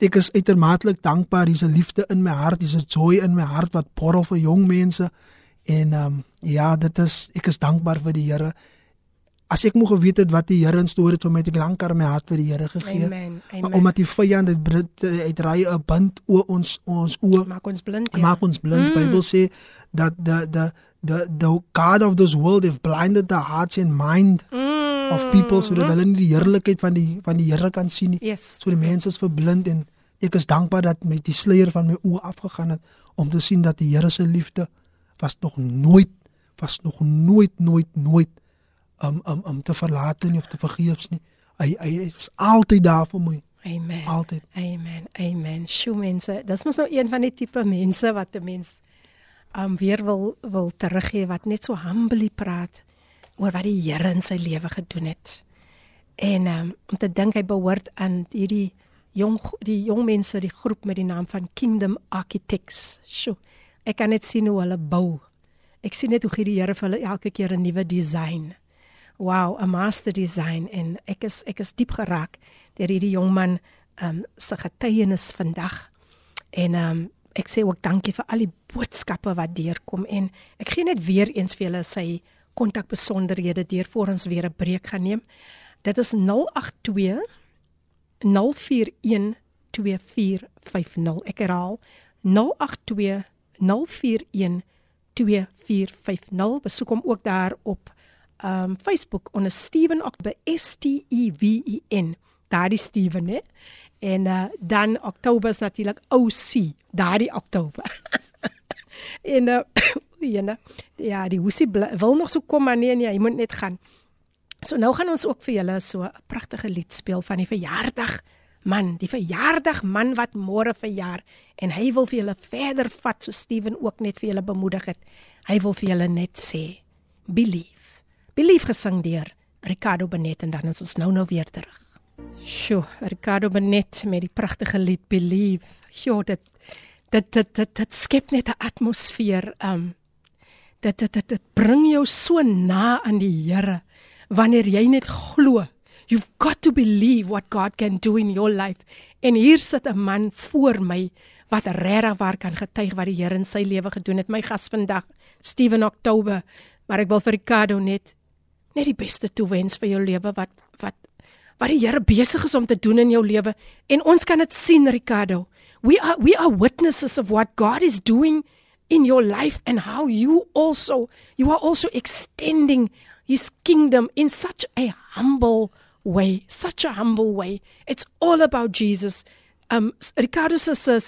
ek is uitermate dankbaar, dis 'n liefde in my hart, dis 'n joy in my hart wat borrel vir jong mense En ehm um, ja, dit is ek is dankbaar vir die Here. As ek moeg geweet het wat die Here instoor het vir my, het ek lankar my hart vir die Here gegee. Amen. Maar Amen. omdat die vyand dit brit- hy draai 'n bind oor ons ons oë maak ons blind. ja. maak ons blind. Mm. Bybel sê dat the the the the God of this world have blinded the hearts and mind Mm. of people sodat hulle nie die heerlikheid van die van die Here kan sien nie. Yes. So die mense is verblind en ek is dankbaar dat met die sluier van my oë afgegaan het om te sien dat die Here se liefde was nog nooit was nog nooit nooit nooit um um um te verlaat nie of te vergeefs nie. Hy hy is altyd daar vir my. Amen. Altyd. Amen. Amen. Sjoe mense, dis mos nou een van die tipe mense wat 'n mens um weer wil wil teruggee wat net so humbly praat oor wat die Here in sy lewe gedoen het. En um om te dink hy behoort aan hierdie jong die jong mense, die groep met die naam van Kingdom Architects. Sjoe. Ek kan net sien hoe hulle bou. Ek sien net hoe gee die Here vir hulle elke keer 'n nuwe design. Wow, 'n master design en ek is ek is diep geraak deur hierdie jong man um se getuienis vandag. En um ek sê ook dankie vir al die boodskappe wat deurkom en ek gee net weer eens vir julle sy kontakbesonderhede deur voor ons weer 'n breek gaan neem. Dit is 082 041 2450. Ek herhaal 082 041 2450. Besoek hom ook daar op um Facebook onder Steven Oktober S T E V E N. Daardie Steven hè. En uh, dan Oktober is natuurlik OC, daardie Oktober. [laughs] en uh, [coughs] jene, ja, die bly- wil nog so kom maar nee nee, hy moet net gaan. So nou gaan ons ook vir julle so 'n pragtige lied speel van die verjaardag man, die verjaardag man wat môre verjaar en hy wil vir julle verder vat so Steven ook net vir julle bemoedig het. Hy wil vir julle net sê believe. Believe gesing deur Ricardo Benet en dan is ons nou nou weer terug. Sjoe, Ricardo Benet met die pragtige lied Believe. Sjoe, dit dit dit dit, dit skep net 'n atmosfeer. Um dit dit dit, dit bring jou so na aan die Here wanneer jy net glo. You've got to believe what God can do in your life. En hier sit 'n man voor my wat regtig waar kan getuig wat die Here in sy lewe gedoen het. My gas vandag, Steven Oktober, maar ek wil vir Ricardo net net die beste toewens vir jou lewe wat wat wat die Here besig is om te doen in jou lewe en ons kan dit sien Ricardo. We are we are witnesses of what God is doing in your life and how you also you are also extending his kingdom in such a humble way, such a humble way. It's all about Jesus. Um Ricardo se se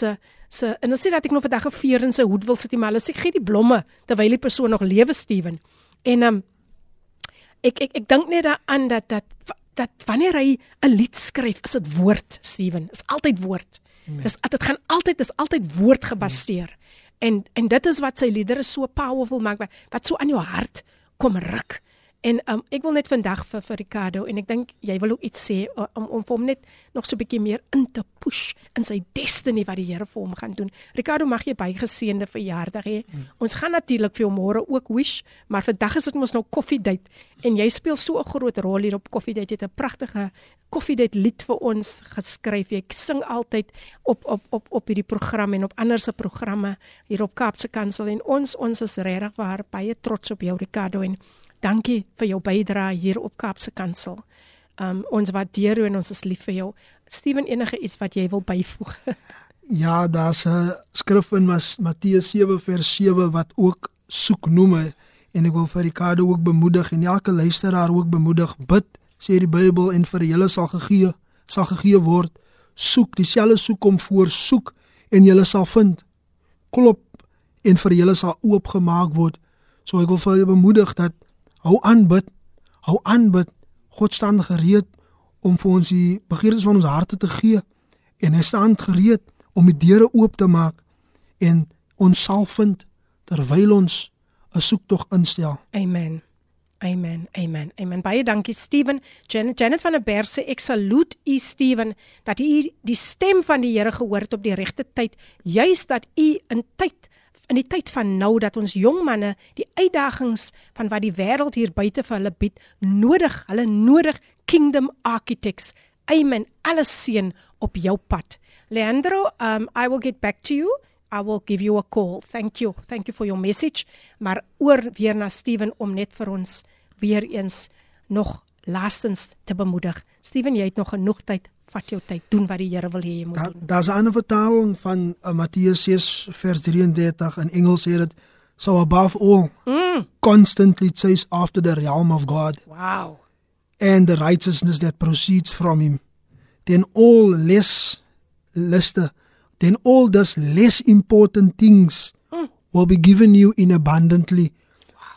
se en ons sê dat ek nog vandag 'n veer in sy hoed wil sit, maar hulle sê gee die blomme terwyl die persoon nog lewe, Steven. En um ek ek ek dink net daaraan dat dat dat wanneer hy 'n lied skryf, is dit woord, Steven. Is altyd woord. Dis dit gaan altyd dis altyd woord gebaseer. En en dit is wat sy liedere so powerful maak wat, wat so aan jou hart kom ruk. En um, ek wil net vandag vir vir Ricardo en ek dink jy wil ook iets sê uh, om om vir hom net nog so 'n bietjie meer in te push in sy destiny wat die Here vir hom gaan doen. Ricardo, mag jy bygeseënde verjaardag hê. Mm. Ons gaan natuurlik vir jou môre ook wish, maar vandag is dit mos nou koffiedייט en jy speel so 'n groot rol hier op koffiedייט. Jy het 'n pragtige koffiedייט lied vir ons geskryf. Jy sing altyd op op op op hierdie program en op ander se programme hier op Kaapse Kansel en ons ons is regtig waar baie trots op jou Ricardo en Dankie vir jou bydrae hier op Kaapse Kansel. Um ons waardeer jou en ons is lief vir jou. Steven enige iets wat jy wil byvoeg? [laughs] Ja, daar's 'n skrif in Matteus 7 vers 7 wat ook soek noem en ek wil vir Ricardo ook bemoedig en elke luisteraar ook bemoedig. Bid, sê die Bybel en vir julle sal gegee sal gegee word. Soek, dieselfde soek kom voor, soek en julle sal vind. Klop en vir julle sal oopgemaak word. So ek wil vir julle bemoedig dat hou aan bid. Hou aan bid. God staan gereed om vir ons die begeertes van ons harte te gee en hy staan gereed om die deure oop te maak en ons sal vind terwyl ons 'n soektog instel. Amen. Amen. Amen. Amen. Baie dankie Steven. Janet, Janet van der Berg sê ek saluut u Steven dat u die stem van die Here gehoor het op die regte tyd, juis dat u in tyd in die tyd van nou dat ons jong manne die uitdagings van wat die wêreld hier buite vir hulle bied nodig, hulle nodig kingdom architects. Amen. Alles seën op jou pad. Leandro, um I will get back to you. I will give you a call. Thank you. Thank you for your message. Maar oor weer na Steven om net vir ons weer eens nog laastens te bemoedig. Steven, jy het nog genoeg tyd. Vat jou tyd. Doen wat die Here wil hê jy moet Da, doen. daar's 'n ander vertaling van uh, Matteus 6 vers 33 in Engels sê dit so above all Mm. constantly chase after the realm of God Wow. and the righteousness that proceeds from him then all less luster then all those less important things will be given you in abundantly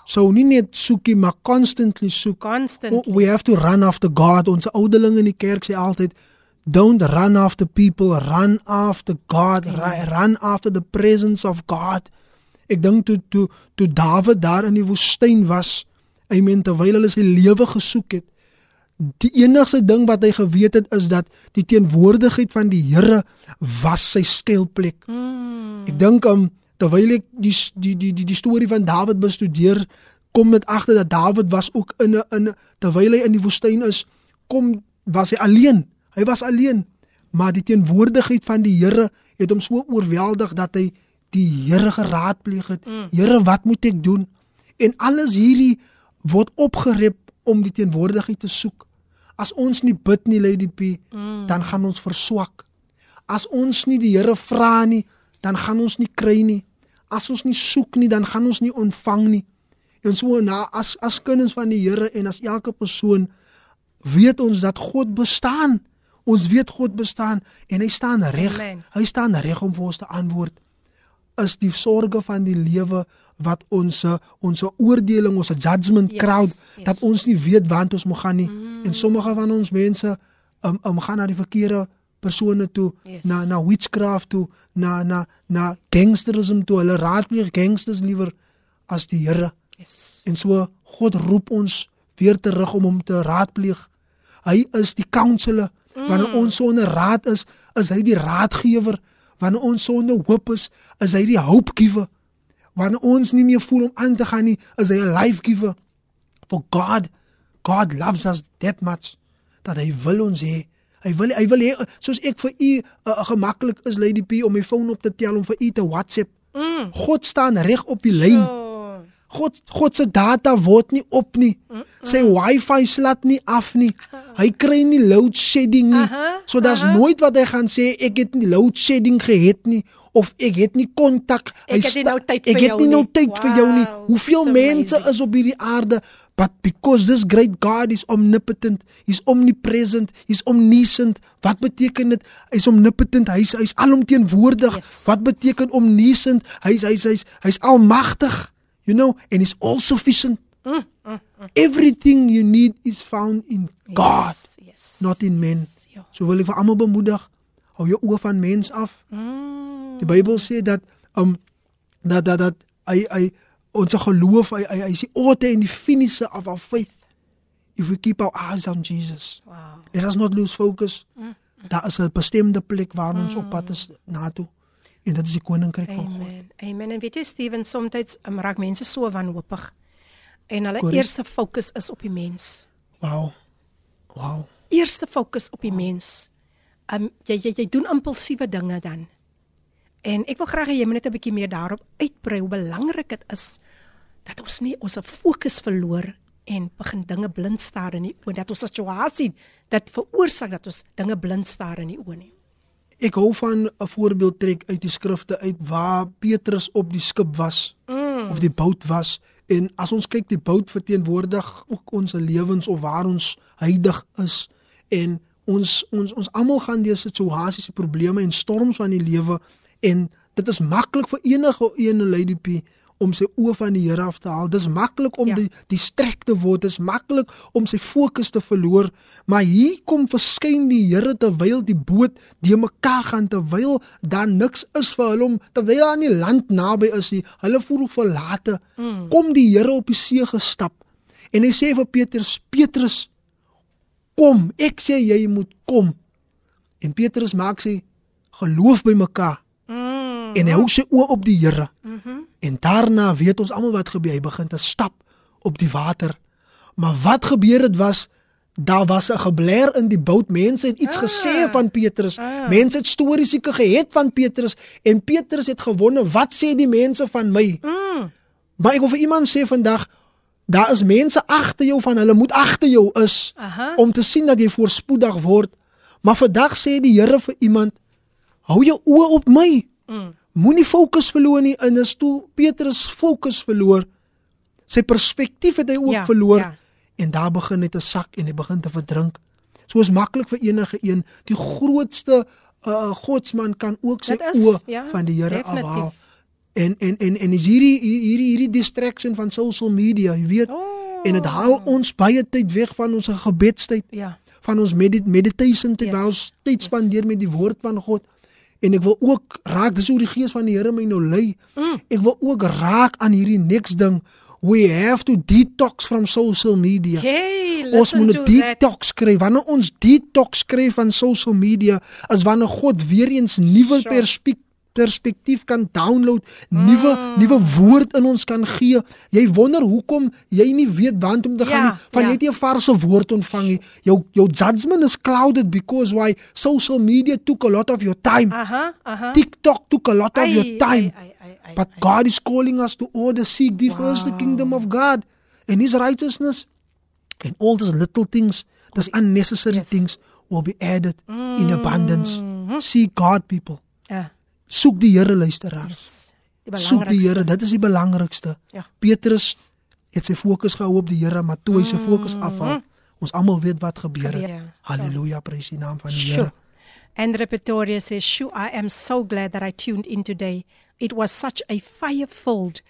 so nie net soekie maar constantly soek Constantly. we have to run after God ons ouderlinge in die kerk sê altyd don't run after people run after God ru- run after the presence of God ek dink toe toe toe Dawid daar in die woestyn was amen terwyl hulle sy lewe gesoek het die enigste ding wat hy geweet het is dat die teenwoordigheid van die Here was sy skuilplek. Mm. Ek dink um terwyl ek die die die die, die storie van Dawid bestudeer, kom dit agter dat Dawid was ook in 'n in terwyl hy in die woestyn is, kom was hy alleen. Hy was alleen, maar die teenwoordigheid van die Here het hom so oorweldig dat hy die Here geraadpleeg het. Mm. Here, wat moet ek doen? En alles hierdie word opgerep om die teenwoordigheid te soek. As ons nie bid nie, Lady P, mm. dan gaan ons verswak. As ons nie die Here vra nie, dan gaan ons nie kry nie. As ons nie soek nie, dan gaan ons nie ontvang nie. En so na as as kinders van die Here en as elke persoon weet ons dat God bestaan. Ons weet God bestaan en hy staan reg. Hy staan reg om vir ons te antwoord. Is die sorge van die lewe wat ons ons oordeling, ons judgment Yes, crowd yes. dat ons nie weet waant ons moet gaan nie. Mm. En sommige van ons mense um, um gaan na die verkeerde persone toe, Yes. na na witchcraft toe, na na na gangsterism toe. Hulle raadpleeg gangsters liewer as die Here. Yes. En so God roep ons weer terug om hom te raadpleeg. Hy is die counselor. Wanneer Mm. ons sonder raad is, is hy die raadgewer. Wanneer ons sonder hoop is, is hy die hope giver. Wanneer ons nie meer voel om aan te gaan nie, is hy 'n life giver. For God, God loves us that much dat hy wil ons hê. Hy wil hy wil hê soos ek vir u uh, gemaklik is Lady P om my foon op te tel om vir u te WhatsApp. Mm. God staan reg op die lyn. Oh, God God se data word nie op nie. Sy wifi slat nie af nie. Hy kry nie load shedding nie. So daar's nooit wat hy gaan sê ek het nie load shedding gehad nie of ek het nie kontak. Ek Hy het nie sta- nou tyd Ek vir het jou nie nou nie. tyd vir jou nie. Wow, Hoeveel it's mense amazing. is op hierdie aarde but because this great God is omnipotent, he's omnipresent, he's omniscient. Wat beteken dit? Hy's omnipotent, hy's hy's alomteenwoordig. Yes. Wat beteken omniscient? Hy's hy's hy's hy's almagtig. You know, and he's all sufficient. Everything you need is found in God, Yes. yes. not in men. Ja. So wil ek vir almal bemoedig, hou jou oë van mens af. Mm. Die Bybel sê dat um dat dat dat hy hy ons geloof hy hy, hy is die author en die finisher of our faith. If we keep our eyes on Jesus. Wow. Let us not lose focus. Daar is 'n bestemde plek waar ons op pad is na toe. En dit is die koninkryk van God. Amen. Amen. En weet jy Steven, soms um, raak mense so wanhoopig en hulle Correct. eerste fokus is op die mens. Wow. Wow. Eerste fokus op die mens. Um jy jy jy doen impulsiewe dinge dan. En ek wil graag hê jy moet net 'n bietjie meer daarop uitbrei hoe belangrik dit is dat ons nie ons fokus verloor en begin dinge blind staar in die oë dat ons situasie dat veroorsaak dat ons dinge blind staar in die oë nie. Ek hou van 'n voorbeeld trek uit die skrifte uit waar Petrus op die skip was mm. of die boot was. En as ons kyk die boot verteenwoordig ook ons lewens of waar ons heilig is. En ons ons ons almal gaan deur situasies, probleme en storms van die lewe. En dit is maklik vir enige een lady P om sy oë van die Here af te haal. Dis maklik om Ja. ja. die distrek te word. Dis maklik om sy fokus te verloor. Maar hier kom verskyn die Here terwyl die boot de mekaar gaan terwyl daar niks is vir hulle om terwyl daar nie land naby is nie. Hulle voel verlate. Mm. Kom die Here op die see gestap. En hy sê vir Petrus: "Petrus, kom. Ek sê jy moet kom." En Petrus maak sy geloof bymekaar. Mm. En hy hou sy oë op die Here. Mm -hmm. En daarna weet ons almal wat gebeur. Hy begin te stap op die water. Maar wat gebeur het was Daar was 'n gebler in die boot. Mense het iets ah, gesê van Petrus. Ah. Mense het stories seker gehet van Petrus en Petrus het gewonder, wat sê die mense van my? Mm. Maar ek wil vir iemand sê vandag, daar is mense agter jou van hulle moet agter jou is Aha. om te sien dat jy voorspoedig word. Maar vandag sê die Here vir iemand, hou jou oë op my. Mm. Moenie fokus verloor nie in 'n stoel. Petrus fokus verloor. Sy perspektief het hy ook ja, verloor ja. en daar begin net 'n sak en hy begin te verdrink. So is maklik vir enige een. Die grootste uh, godsman kan ook sy oë ja, van die Here afhaal. En en en en is hierdie hierdie hierdie distraction van social media, jy weet. Oh. En dit haal ons baie tyd weg van ons gebedstyd. Ja. Van ons medit meditation tyd, yes. ons tyd spandeer yes. met die woord van God en ek wil ook raak dis hoe die gees van die Here my nou lei. Mm. Ek wil ook raak aan hierdie next ding. We have to detox from social media. Hey, ons moet 'n detox kry. Wanneer ons detox kry van social media, as wanneer God weer eens nuwe sure. perspektief perspektief kan download, nuwe mm. nuwe woord in ons kan gee. Jy wonder hoekom jy nie weet waar om te gaan ja, nie. Van ja. jy het 'n varse woord ontvang nie. Jou jou judgment is clouded because why social media took a lot of your time. Aha, aha. TikTok took a lot of ai, your time. Ai, ai, ai, But ai. God is calling us to order seek the wow. first the kingdom of God and his righteousness and all those little things, those unnecessary yes. things will be added mm. in abundance. Mm-hmm. Seek God people. Ja soek die Here luisteraars. Yes, soek die Here, dit is die belangrikste. Ja. Petrus het sy fokus gehou op die Here, maar toe hy sy fokus afhaal, ons almal weet wat gebeur het. Ja. Halleluja, prys die naam van die Here. And Repertoria says, "Shoo, I am so glad that I tuned in today. It was such a fire-filled,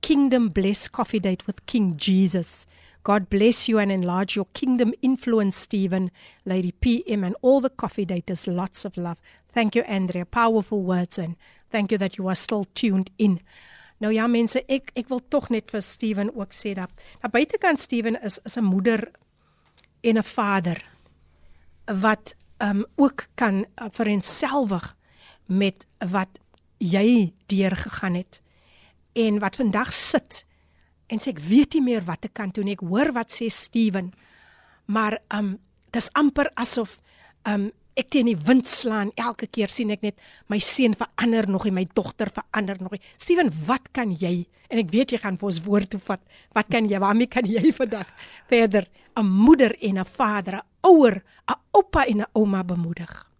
kingdom-blessed coffee date with King Jesus." God bless you and enlarge your kingdom influence, Stephen, Lady PM, and all the coffee daters. Lots of love. Thank you Andrea, powerful words and thank you that you are still tuned in. Nou ja mense, ek ek wil tog net vir Steven ook sê dat daar buitekant Steven is is 'n moeder en 'n vader wat um ook kan uh, verenselwig met wat jy deur gegaan het en wat vandag sit en sê ek weet nie meer wat ek kan doen ek hoor wat sê Steven maar um dis amper asof um ek teen die wind slaan elke keer sien ek net my seun verander nog en my dogter verander nog. Steven, wat kan jy? En ek weet jy gaan vir ons woord toe vat. Wat kan jy? Waarmee kan jy vandag verder 'n moeder en 'n vader, 'n ouer, 'n oupa en 'n ouma bemoedig?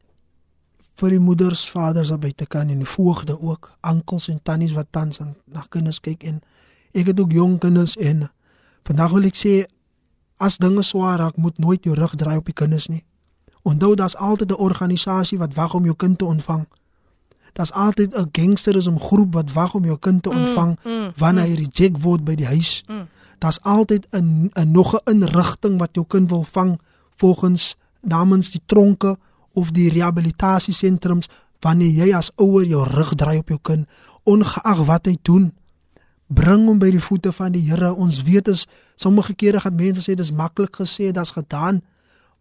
vir die moeders, vaders daar buite kan en die voogde ook, ankels en tannies wat tans aan na kinders kyk en ek het ook jong kinders en vandag wil ek sê as dinge swaar raak, moet nooit jou rug draai op die kinders nie. Onthou daar's altyd 'n organisasie wat wag om jou kind te ontvang. Daar's altyd 'n gangsterisme groep wat wag om jou kind te mm, ontvang mm, mm, wanneer hy reject word by die huis. Mm. Daar's altyd 'n 'n nog 'n inrigting wat jou kind wil vang volgens namens die tronke of die rehabilitasiesentrums wanneer jy as ouer jou rug draai op jou kind ongeag wat hy doen bring hom by die voete van die Here ons weet is sommige kere gaan mense sê dis maklik gesê dit's gedaan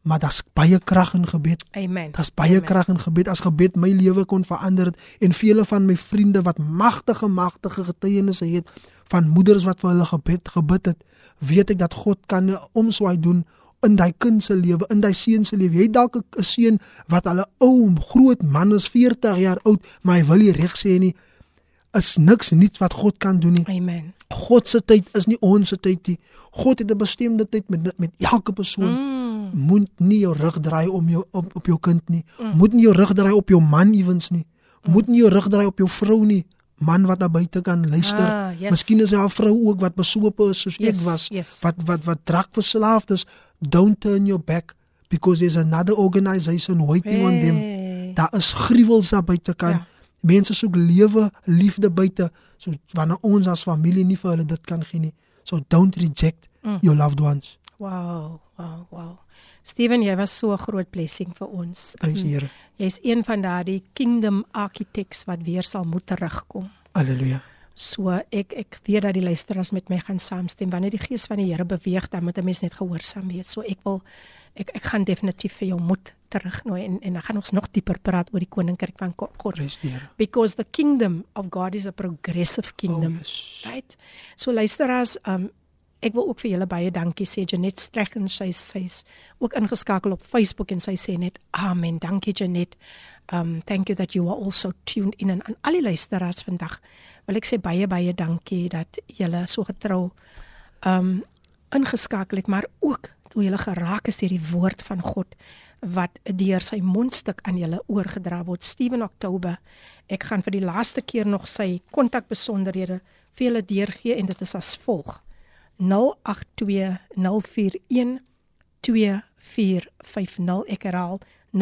maar daar's baie krag in gebed. Amen. Daar's baie krag in gebed. As gebed my lewe kon verander het en vele van my vriende wat magtige magtige getuienisse het van moeders wat vir hulle gebed gebid het, weet ek dat God kan 'n omswaai doen in daai kind se lewe, in daai seun se lewe. Jy dalk 'n seun wat al 'n ou, groot man is, 40 jaar oud, maar hy wil nie reg sê nie. Is niks niets wat God kan doen nie. Amen. God se tyd is nie ons se tyd nie. God het 'n bestemde tyd met met elke persoon. Mm moet nie jou rug draai om jou op op jou kind nie. Mm. Moet nie jou rug draai op jou man ewens nie. Mm. Moet nie jou rug draai op jou vrou nie. Man wat daar buite kan luister. Ah, yes. Miskien is 'n vrou ook wat besope is soos yes, ek was. Yes. Wat wat wat drak verslaafd is. Don't turn your back because there's another organization waiting hey. on them. Daar is gruwels daar buite kan. Ja. Mense soek lewe, liefde buite. So wanneer ons as familie nie vir hulle dit kan gee nie. So don't reject mm. your loved ones. Wow, wow, wow. Steven, jy was so 'n groot blessing vir ons. Prys die Here. Jy's een van daardie kingdom architects wat weer sal moet terugkom. Halleluja. So ek ek weet dat die luisteraars met my gaan saamstem wanneer die gees van die Here beweeg, dan moet 'n mens net gehoorsaam wees. So ek wil ek ek gaan definitief vir jou moet terugnooi en en dan gaan ons nog dieper praat oor die koninkryk van God. Because the kingdom of God is a progressive kingdom. Oh, yes. Right? So luisteraars, um ek wil ook vir julle baie dankie sê Janet Strecken sy sy's ook ingeskakel op Facebook en sy sê net amen. Dankie Janet. Um thank you that you are also tuned in aan al die luisteraars vandag. Wil ek sê baie baie dankie dat julle so getrou um ingeskakel het, maar ook hoe julle geraak is deur die woord van God wat deur sy mondstuk aan julle oorgedra word. Steven Oktober. Ek gaan vir die laaste keer nog sy kontakbesonderhede vir julle deurgee en dit is as volg: 0820412450. Ek herhaal 0820412450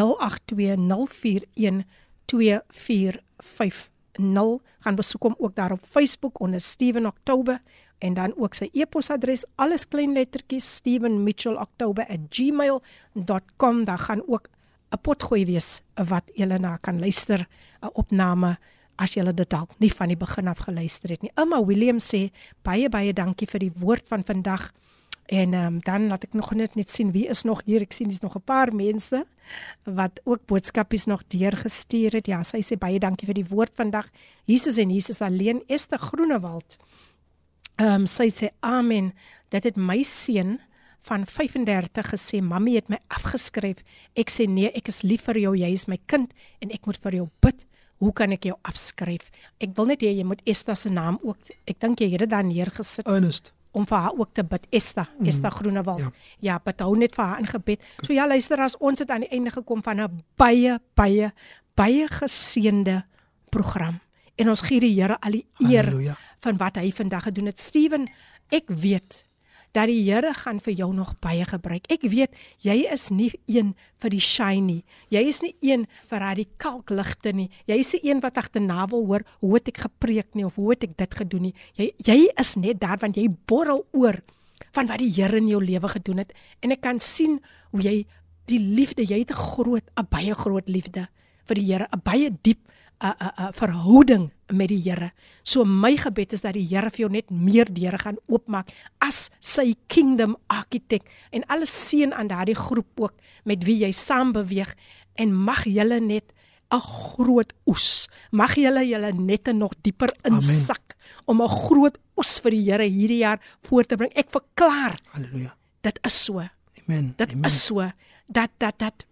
gaan besoek hom ook daar op Facebook onder Steven Oktober en dan ook sy e-posadres alles klein lettertjies stevenmitchelloctober@gmail.com daar gaan ook 'n potgooi wees wat julle na kan luister 'n opname as jy dit dalk nie van die begin af geluister het nie. Emma William sê baie baie dankie vir die woord van vandag. En um, dan laat ek nog net net sien wie is nog hier. Ek sien dis nog 'n paar mense wat ook boodskapies nog deurgestuur het. Ja, sy sê baie dankie vir die woord vandag. Jesus en Jesus alleen. Esther Groenewald. Ehm um, sy sê amen. Dit het my seun van 35 gesê, "Mamy het my afgeskryf. Ek sê nee, ek is lief vir jou. Jy is my kind en ek moet vir jou bid." Hoe kan ek jou afskryf? Ek wil net hê jy moet Esther se naam ook. Ek dink jy het dit daar neergesit. Ernest om vir haar ook te bid Esther, mm. Esther Groenewald. Ja, ja bid hou net vir haar in gebed. So ja, luister as ons het aan die einde gekom van 'n baie baie baie geseënde program. En ons gee die Here al die eer Halleluja. van wat hy vandag gedoen het. Steven, ek weet dat die Here gaan vir jou nog baie gebruik. Ek weet jy is nie een vir die shiny. Jy is nie een vir daai kalkligte nie. Jy is nie een wat agterna wil hoor hoe het ek gepreek nie of hoe het ek dit gedoen nie. Jy jy is net daar want jy borrel oor van wat die Here in jou lewe gedoen het en ek kan sien hoe jy die liefde, jy het 'n groot, 'n baie groot liefde vir die Here, 'n baie diep 'n 'n verhouding met die Here. So my gebed is dat die Here vir jou net meer deure gaan oopmaak as sy kingdom architect en alles seën aan daardie groep ook met wie jy saam beweeg en mag julle net 'n groot oes. Mag julle julle nette nog dieper insak om 'n groot oes vir die Here hierdie jaar voor te bring. Ek verklaar. Halleluja. Dit is so. Amen. Dit Amen. is so. Dat dat dat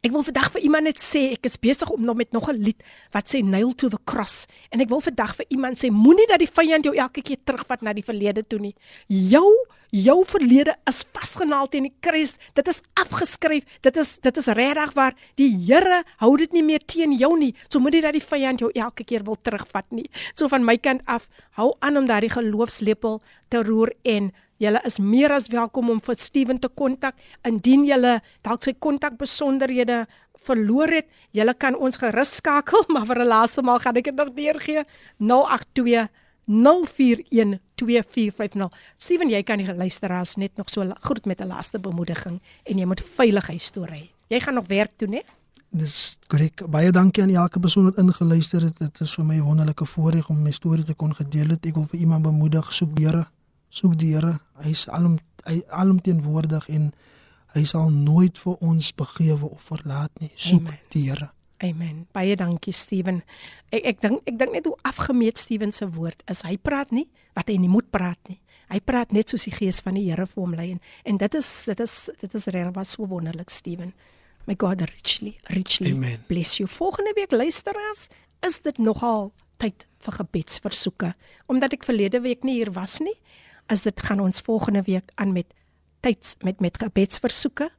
Ek wil vandag vir iemand net sê ek is besig om nog met nog 'n lied wat sê nail to the cross en ek wil vandag vir iemand sê moenie dat die vyand jou elke keer terugvat na die verlede toe nie. Jou jou verlede is vasgenaal teen die kruis. Dit is afgeskryf. Dit is dit is regtig waar die Here hou dit nie meer teen jou nie. So moenie dat die vyand jou elke keer wil terugvat nie. So van my kant af, hou aan om daardie geloofslepel te roer en Julle is meer as welkom om vir Steven te kontak indien julle dalk sy kontakbesonderhede verloor het. Julle kan ons gerus skakel, [laughs] maar vir 'n laaste maal gaan ek dit nog deurgee. 082 04124550. Steven, jy kan die luisteraars net nog so groet met 'n laaste bemoediging en jy moet veilig huis toe ry. Jy gaan nog werk toe, né? Dis korrek. Baie dankie aan elke persoon wat ingeluister het. Dit is vir my 'n wonderlike voorreg om my storie te kon gedeel het. Ek wil vir iemand bemoedig, soek die Here soek die Here. Hy is alom hy alomteenwoordig en hy sal nooit vir ons begewe of verlaat nie. Soek Amen. die Here. Amen. Baie dankie Steven. Ek ek dink ek dink net hoe afgemeet Steven se woord is. Hy praat nie wat hy nie moet praat nie. Hy praat net soos die gees van die Here vir hom lei en, en dit is dit is dit is regtig was so wonderlik Steven. My God richly richly Amen. bless you. Volgende week luisteraars, is dit nogal tyd vir gebedsversoeke omdat ek verlede week nie hier was nie is dit gaan ons volgende week aan met tyds met met gebedsversoeke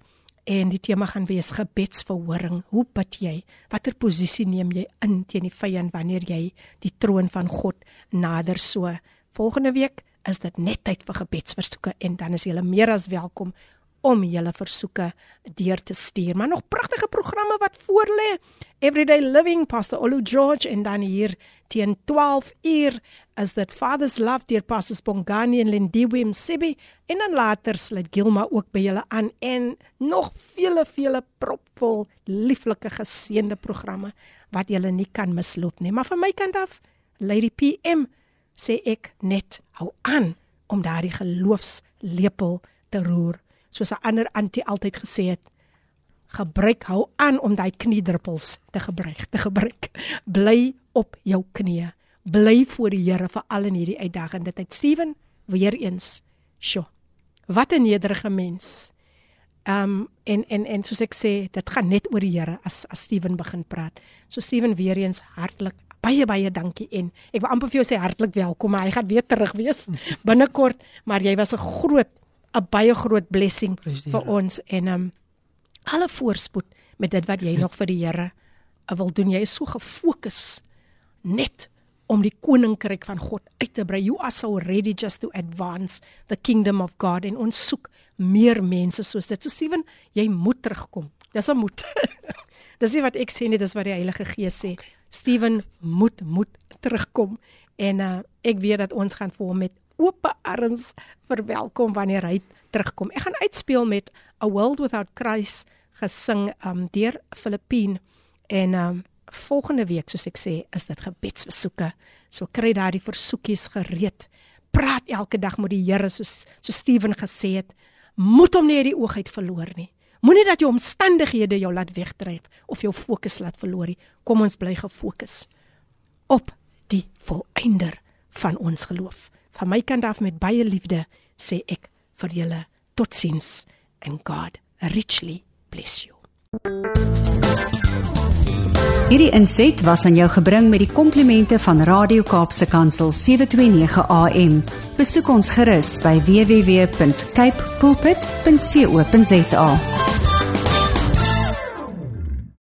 en die tema gaan wees gebedsverhoring. Hoe bid jy? Watter posisie neem jy in teen die vyand wanneer jy die troon van God nader so? Volgende week is dit net tyd vir gebedsversoeke en dan is jy meer as welkom om julle versoeke deur te stuur. Maar nog pragtige programme wat voorlê. Everyday Living Pastor Olu George en dan hier teen 12 uur is dit Father's Love deur Pastor Spongani en Lindiwe Msebi en dan later sluit Gilma ook by julle aan en nog vele vele propvol lieflike geseënde programme wat julle nie kan misloop nie. Maar van my kant af, Lady PM sê ek net hou aan om daardie geloofslepel te roer soos 'n ander antie altyd gesê het gebruik hou aan om daai kniedruppels te gebruik te gebruik bly op jou knieë bly voor die Here vir al in hierdie uitdagende tyd Steven weer eens Sjoe. Wat 'n nederige mens. Um en en en soos ek sê, dit gaan net oor die Here as as Steven begin praat. So Steven weer eens hartlik baie baie dankie en ek wil amper vir jou sê hartlik welkom. Hy gaan weer terug wees [laughs] binnekort, maar jy was 'n groot 'n baie groot blessing vir ons en um alle voorspoed met dit wat jy nog vir die Here wil doen. Jy is so gefokus net om die koninkryk van God uit te brei. You are so ready just to advance the kingdom of God en ons soek meer mense soos dit. So Steven, jy moet terugkom. Dis 'n moet. [laughs] dis nie wat ek sê nie, dis wat die Heilige Gees sê. Steven moet moet terugkom en uh, ek weet dat ons gaan vir hom met oop arms verwelkom wanneer hy terugkom. Ek gaan uitspeel met A World Without Christ gesing um, deur Filippine en um, volgende week soos ek sê is dit gebedsversoeke. So kry daai versoekies gereed. Praat elke dag met die Here soos so Steven gesê het. Moet hom nie uit die oog uit verloor nie. Moenie dat jou omstandighede jou laat wegdryf of jou fokus laat verloor nie. Kom ons bly gefokus op die volëinder van ons geloof. Van my kant af met baie liefde sê ek vir julle totsiens and God richly bless you. Hierdie inset was aan jou gebring met die komplimente van Radio Kaapse Kansel 729 AM. Besoek ons gerus by www.cape pulpit.co.za.